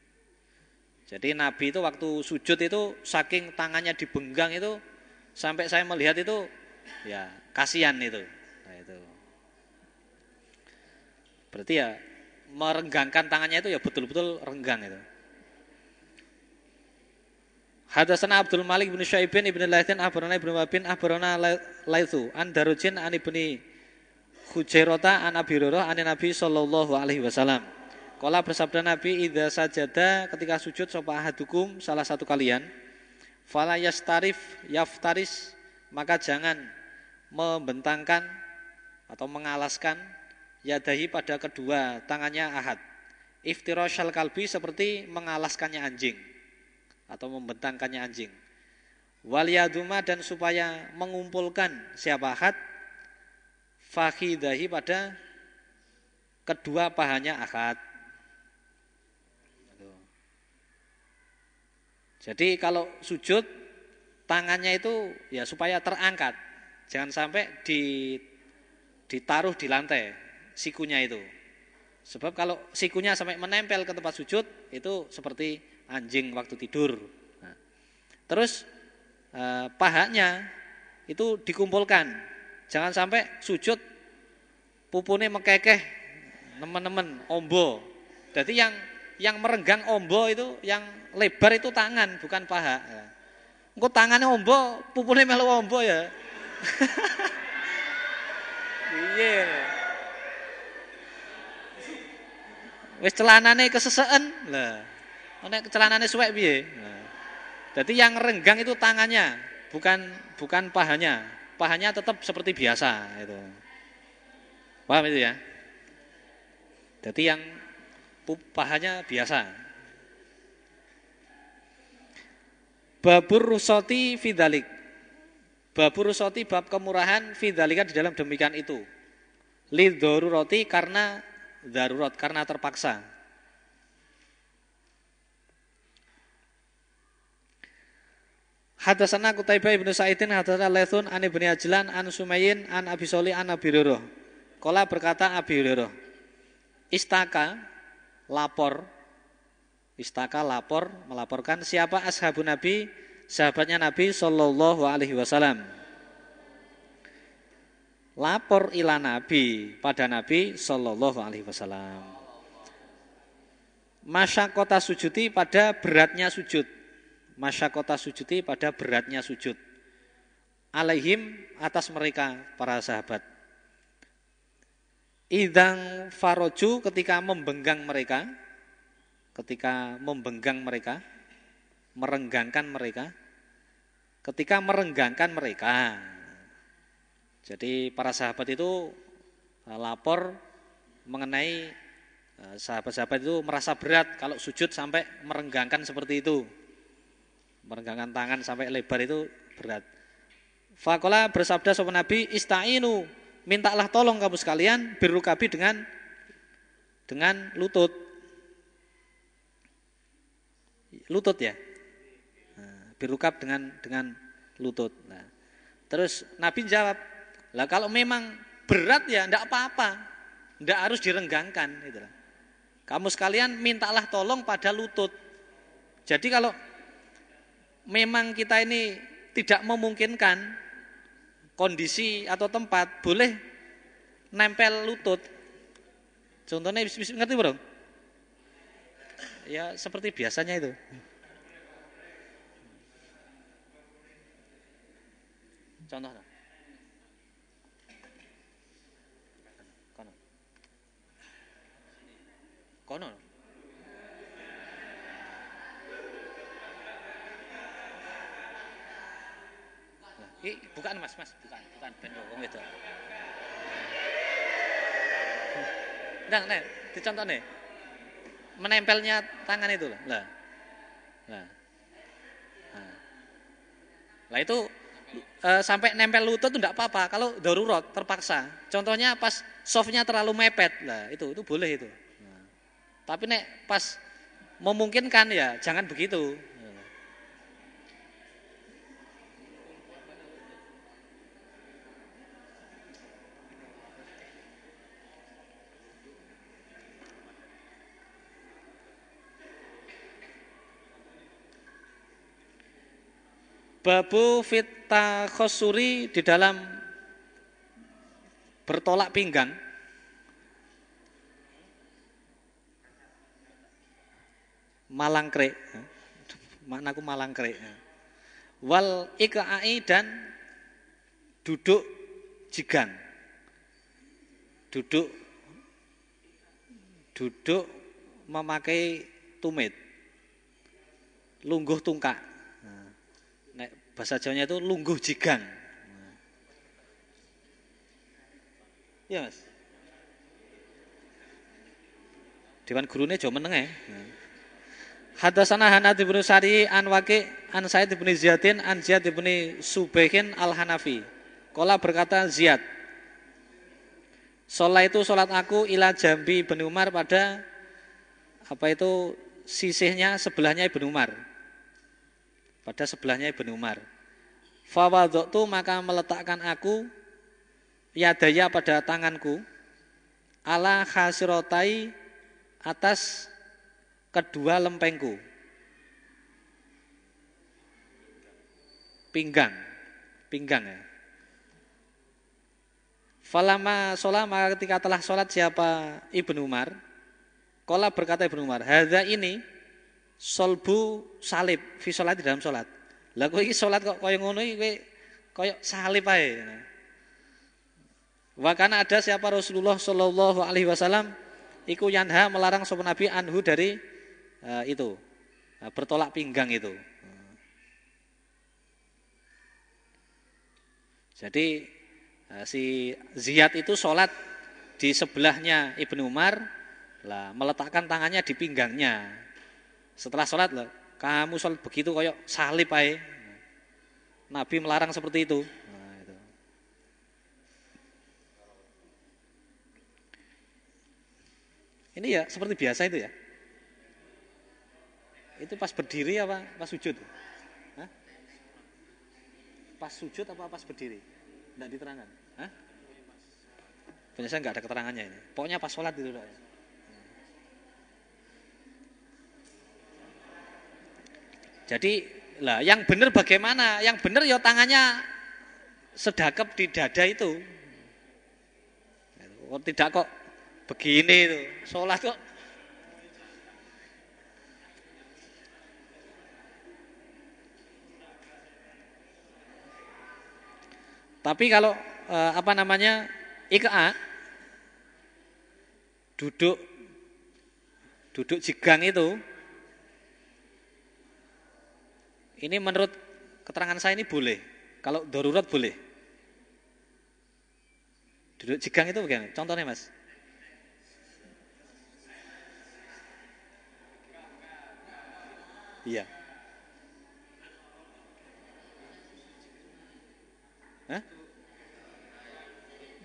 Jadi Nabi itu waktu sujud itu saking tangannya dibenggang itu sampai saya melihat itu ya kasihan itu. Berarti ya merenggangkan tangannya itu ya betul-betul renggang itu. Hadasana Abdul Malik bin Syaibin ibn Laithin Abarana ibn Wabin Abarana Laithu An Darujin an ibni Hujairota an Abi Hurairah an Nabi sallallahu alaihi wasallam. Kala bersabda Nabi idza sajada ketika sujud sapa ahadukum salah satu kalian fala yastarif yaftaris maka jangan membentangkan atau mengalaskan yadahi pada kedua tangannya ahad. Iftirashal kalbi seperti mengalaskannya anjing atau membentangkannya anjing. Waliyaduma dan supaya mengumpulkan siapa ahad fakhidahi pada kedua pahanya ahad. Jadi kalau sujud tangannya itu ya supaya terangkat. Jangan sampai di ditaruh di lantai sikunya itu. Sebab kalau sikunya sampai menempel ke tempat sujud itu seperti anjing waktu tidur. Nah, terus eh, pahanya itu dikumpulkan. Jangan sampai sujud pupune mekekeh teman-teman ombo. Jadi yang yang merenggang ombo itu yang lebar itu tangan bukan paha. Ya. Tangannya ombo, pupune melu ombo ya. Iya. Wis celanane keseseken. Lah. Nek celanane suwek piye? Jadi yang renggang itu tangannya, bukan bukan pahanya. Pahanya tetap seperti biasa itu. Paham itu ya? Jadi yang pahanya biasa. Babur rusoti fidalik. Babur rusoti bab kemurahan fidalika di dalam demikian itu. roti karena darurat, karena terpaksa. Hadasana Kutaibah ibnu Sa'idin hadasana Laithun an ibni Ajlan an Sumayin an Abi Soli an Abi Hurairah. Kala berkata Abi Hurairah, Istaka lapor Istaka lapor melaporkan siapa ashabun Nabi, sahabatnya Nabi Shallallahu Alaihi Wasallam. Lapor ila Nabi pada Nabi Shallallahu Alaihi Wasallam. Masya kota sujudi pada beratnya sujud. Masya kota sujudi pada beratnya sujud. alaihim atas mereka para sahabat. Idang faroju ketika membenggang mereka, ketika membenggang mereka, merenggangkan mereka, ketika merenggangkan mereka. Jadi para sahabat itu eh, lapor mengenai eh, sahabat-sahabat itu merasa berat kalau sujud sampai merenggangkan seperti itu. Merenggangkan tangan sampai lebar itu berat. Fakola bersabda sopan Nabi, istainu, mintalah tolong kamu sekalian birukabi dengan dengan lutut. Lutut ya. Nah, birukab dengan dengan lutut. Nah, terus Nabi jawab, lah kalau memang berat ya ndak apa-apa, ndak harus direnggangkan. Gitu lah. Kamu sekalian mintalah tolong pada lutut. Jadi kalau memang kita ini tidak memungkinkan kondisi atau tempat boleh nempel lutut. Contohnya ngerti bro? Ya seperti biasanya itu. Contoh. Kono. Ih, bukan mas, mas, bukan, bukan, wong itu. Nah, nah, dicontoh nih. Menempelnya tangan itu lah. Lah. Nah. Nah. Lah itu e, sampai nempel lutut itu enggak apa-apa kalau darurat terpaksa. Contohnya pas softnya terlalu mepet. Lah, itu itu boleh itu. Tapi nek pas memungkinkan ya jangan begitu. Babu fita khosuri di dalam bertolak pinggang. Malangkre. Maknaku malangkre. Wal ikai dan duduk jigang. Duduk duduk memakai tumit. Lungguh tungkak. Bahasa Jawanya itu lungguh jigang. Ya mas. Dewan gurunya jauh meneng ya. Hadasana Hanad ibnu Sari an Waki an Said ibnu Ziyadin an Ziyad ibnu Subaikin al Hanafi. Kola berkata Ziyad. Sholat itu sholat aku ila jambi ibnu Umar pada apa itu sisihnya sebelahnya ibnu Umar pada sebelahnya Ibnu Umar. Fawadoktu maka meletakkan aku yadaya pada tanganku ala khasirotai atas kedua lempengku. Pinggang, pinggang ya. Falama sholat maka ketika telah sholat siapa Ibnu Umar, Kola berkata Ibnu Umar, Hadza ini solbu salib fi sholat di dalam sholat. Kowe iki sholat kok kaya ngono kowe kaya salib ae. Wa kana ada siapa Rasulullah sallallahu alaihi wasallam iku yanha melarang sapa Nabi anhu dari uh, itu uh, bertolak pinggang itu. Jadi uh, si Ziyad itu sholat di sebelahnya Ibnu Umar, lah meletakkan tangannya di pinggangnya. Setelah sholat loh, kamu sholat begitu koyok salib aja. Nabi melarang seperti. Nah, itu. Ini ya seperti biasa itu ya. Itu pas berdiri apa pas sujud? Hah? Pas sujud apa pas berdiri? Tidak diterangkan. Hah? Biasanya nggak ada keterangannya ini. Pokoknya pas sholat itu. Ya. Jadi lah yang benar bagaimana? Yang benar ya tangannya sedakap di dada itu. Tidak kok begini itu. Sholat kok Tapi kalau eh, apa namanya IKA duduk duduk jigang itu ini menurut keterangan saya ini boleh. Kalau darurat boleh. Duduk jigang itu bagaimana? Contohnya mas. Iya. Hah?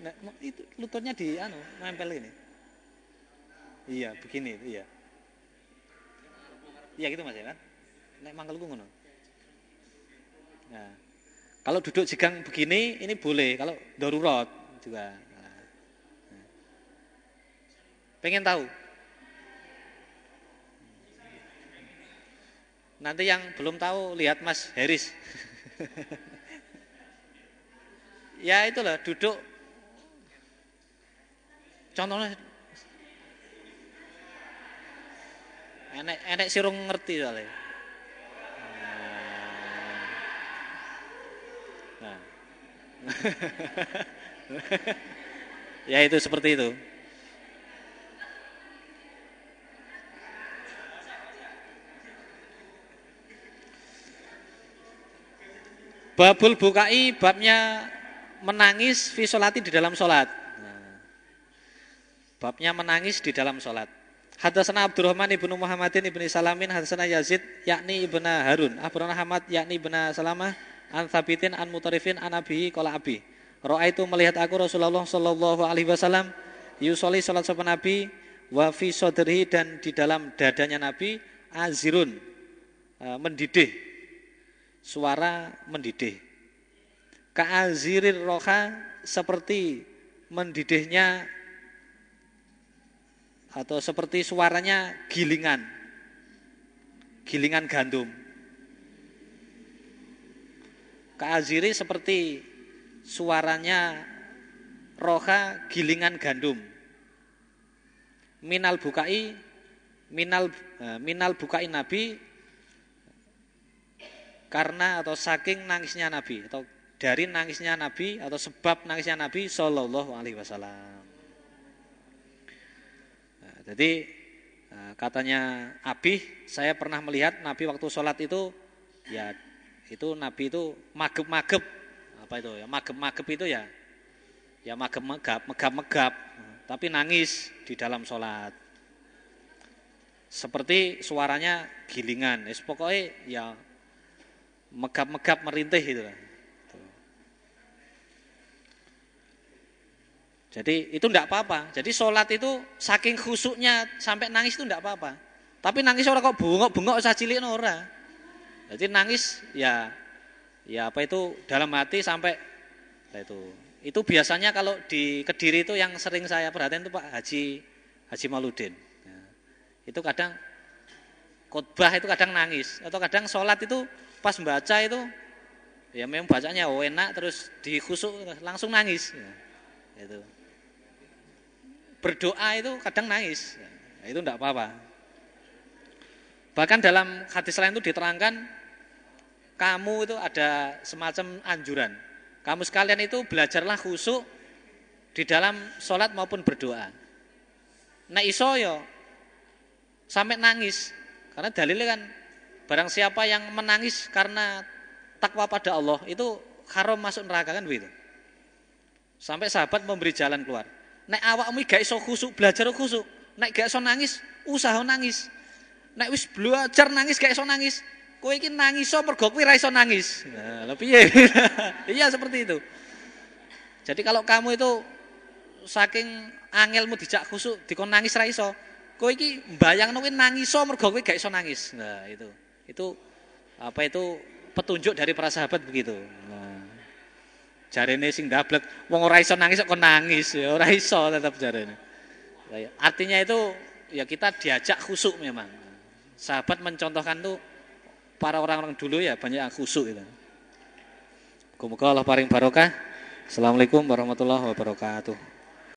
Nah, itu lututnya di anu nempel ini. Iya, begini, iya. Iya gitu Mas ya kan? Nek mangkelku ngono. Nah, kalau duduk jigang begini ini boleh, kalau darurat juga. Nah. Pengen tahu? Nanti yang belum tahu lihat Mas Heris. ya itulah duduk. Contohnya enek enek sirung ngerti soalnya. Nah. ya itu seperti itu. Babul bukai babnya menangis visolati di dalam sholat. Babnya menangis di dalam sholat. Hadasana Abdurrahman ibnu Muhammadin ibni Salamin Hadasana Yazid yakni ibnu Harun. Abrana Hamad yakni ibnu Salamah An Thabitin an Mutarifin an Abihi kola Abi. Ro'a itu melihat aku Rasulullah Sallallahu Alaihi Wasallam Yusoli salat sopan Nabi Wa fi sodrihi dan di dalam dadanya Nabi Azirun Mendidih. Suara mendidih. Ka'azirir roha Seperti mendidihnya atau seperti suaranya gilingan. Gilingan gandum. Kaaziri seperti suaranya roha gilingan gandum. Minal bukai minal eh, minal bukai nabi karena atau saking nangisnya nabi atau dari nangisnya nabi atau sebab nangisnya nabi Shallallahu Alaihi Wasallam jadi eh, katanya Abi, saya pernah melihat Nabi waktu sholat itu, ya itu Nabi itu magep-magep, apa itu ya magep-magep itu ya, ya magep-megap, megap-megap, tapi nangis di dalam sholat. Seperti suaranya gilingan, es pokoknya ya megap-megap merintih lah. Jadi itu tidak apa-apa. Jadi sholat itu saking khusuknya sampai nangis itu tidak apa-apa. Tapi nangis orang kok bungok-bungok usah cilik ora. Jadi nangis ya ya apa itu dalam hati sampai itu. Itu biasanya kalau di Kediri itu yang sering saya perhatikan itu Pak Haji Haji Maludin. Ya. Itu kadang khotbah itu kadang nangis atau kadang sholat itu pas membaca itu ya memang bacanya oh enak terus dikhusuk langsung nangis. Ya. Itu berdoa itu kadang nangis. Nah, itu tidak apa-apa. Bahkan dalam hadis lain itu diterangkan kamu itu ada semacam anjuran. Kamu sekalian itu belajarlah khusyuk di dalam sholat maupun berdoa. Nah iso yo sampai nangis karena dalilnya kan barang siapa yang menangis karena takwa pada Allah itu haram masuk neraka kan begitu. Sampai sahabat memberi jalan keluar. Nek awakmu gak iso khusuk, belajar khusuk. Nek gak iso nangis, usaha nangis. Nek wis belajar nangis gak iso nangis, kowe iki nangis so mergo kowe ra iso nangis. Nah, lho piye? iya seperti itu. Jadi kalau kamu itu saking angelmu dijak khusuk, dikon nangis ra iso, kowe iki mbayangno kowe nangis so mergo kowe gak iso nangis. Nah, itu. Itu apa itu petunjuk dari para sahabat begitu. Nah, jarene sing dablek wong ora iso nangis kok nangis. Ya ora iso tetap jarene. Artinya itu ya kita diajak khusuk memang. Sahabat mencontohkan tuh para orang-orang dulu ya banyak yang khusuk itu Allah paring barokah. Assalamualaikum warahmatullahi wabarakatuh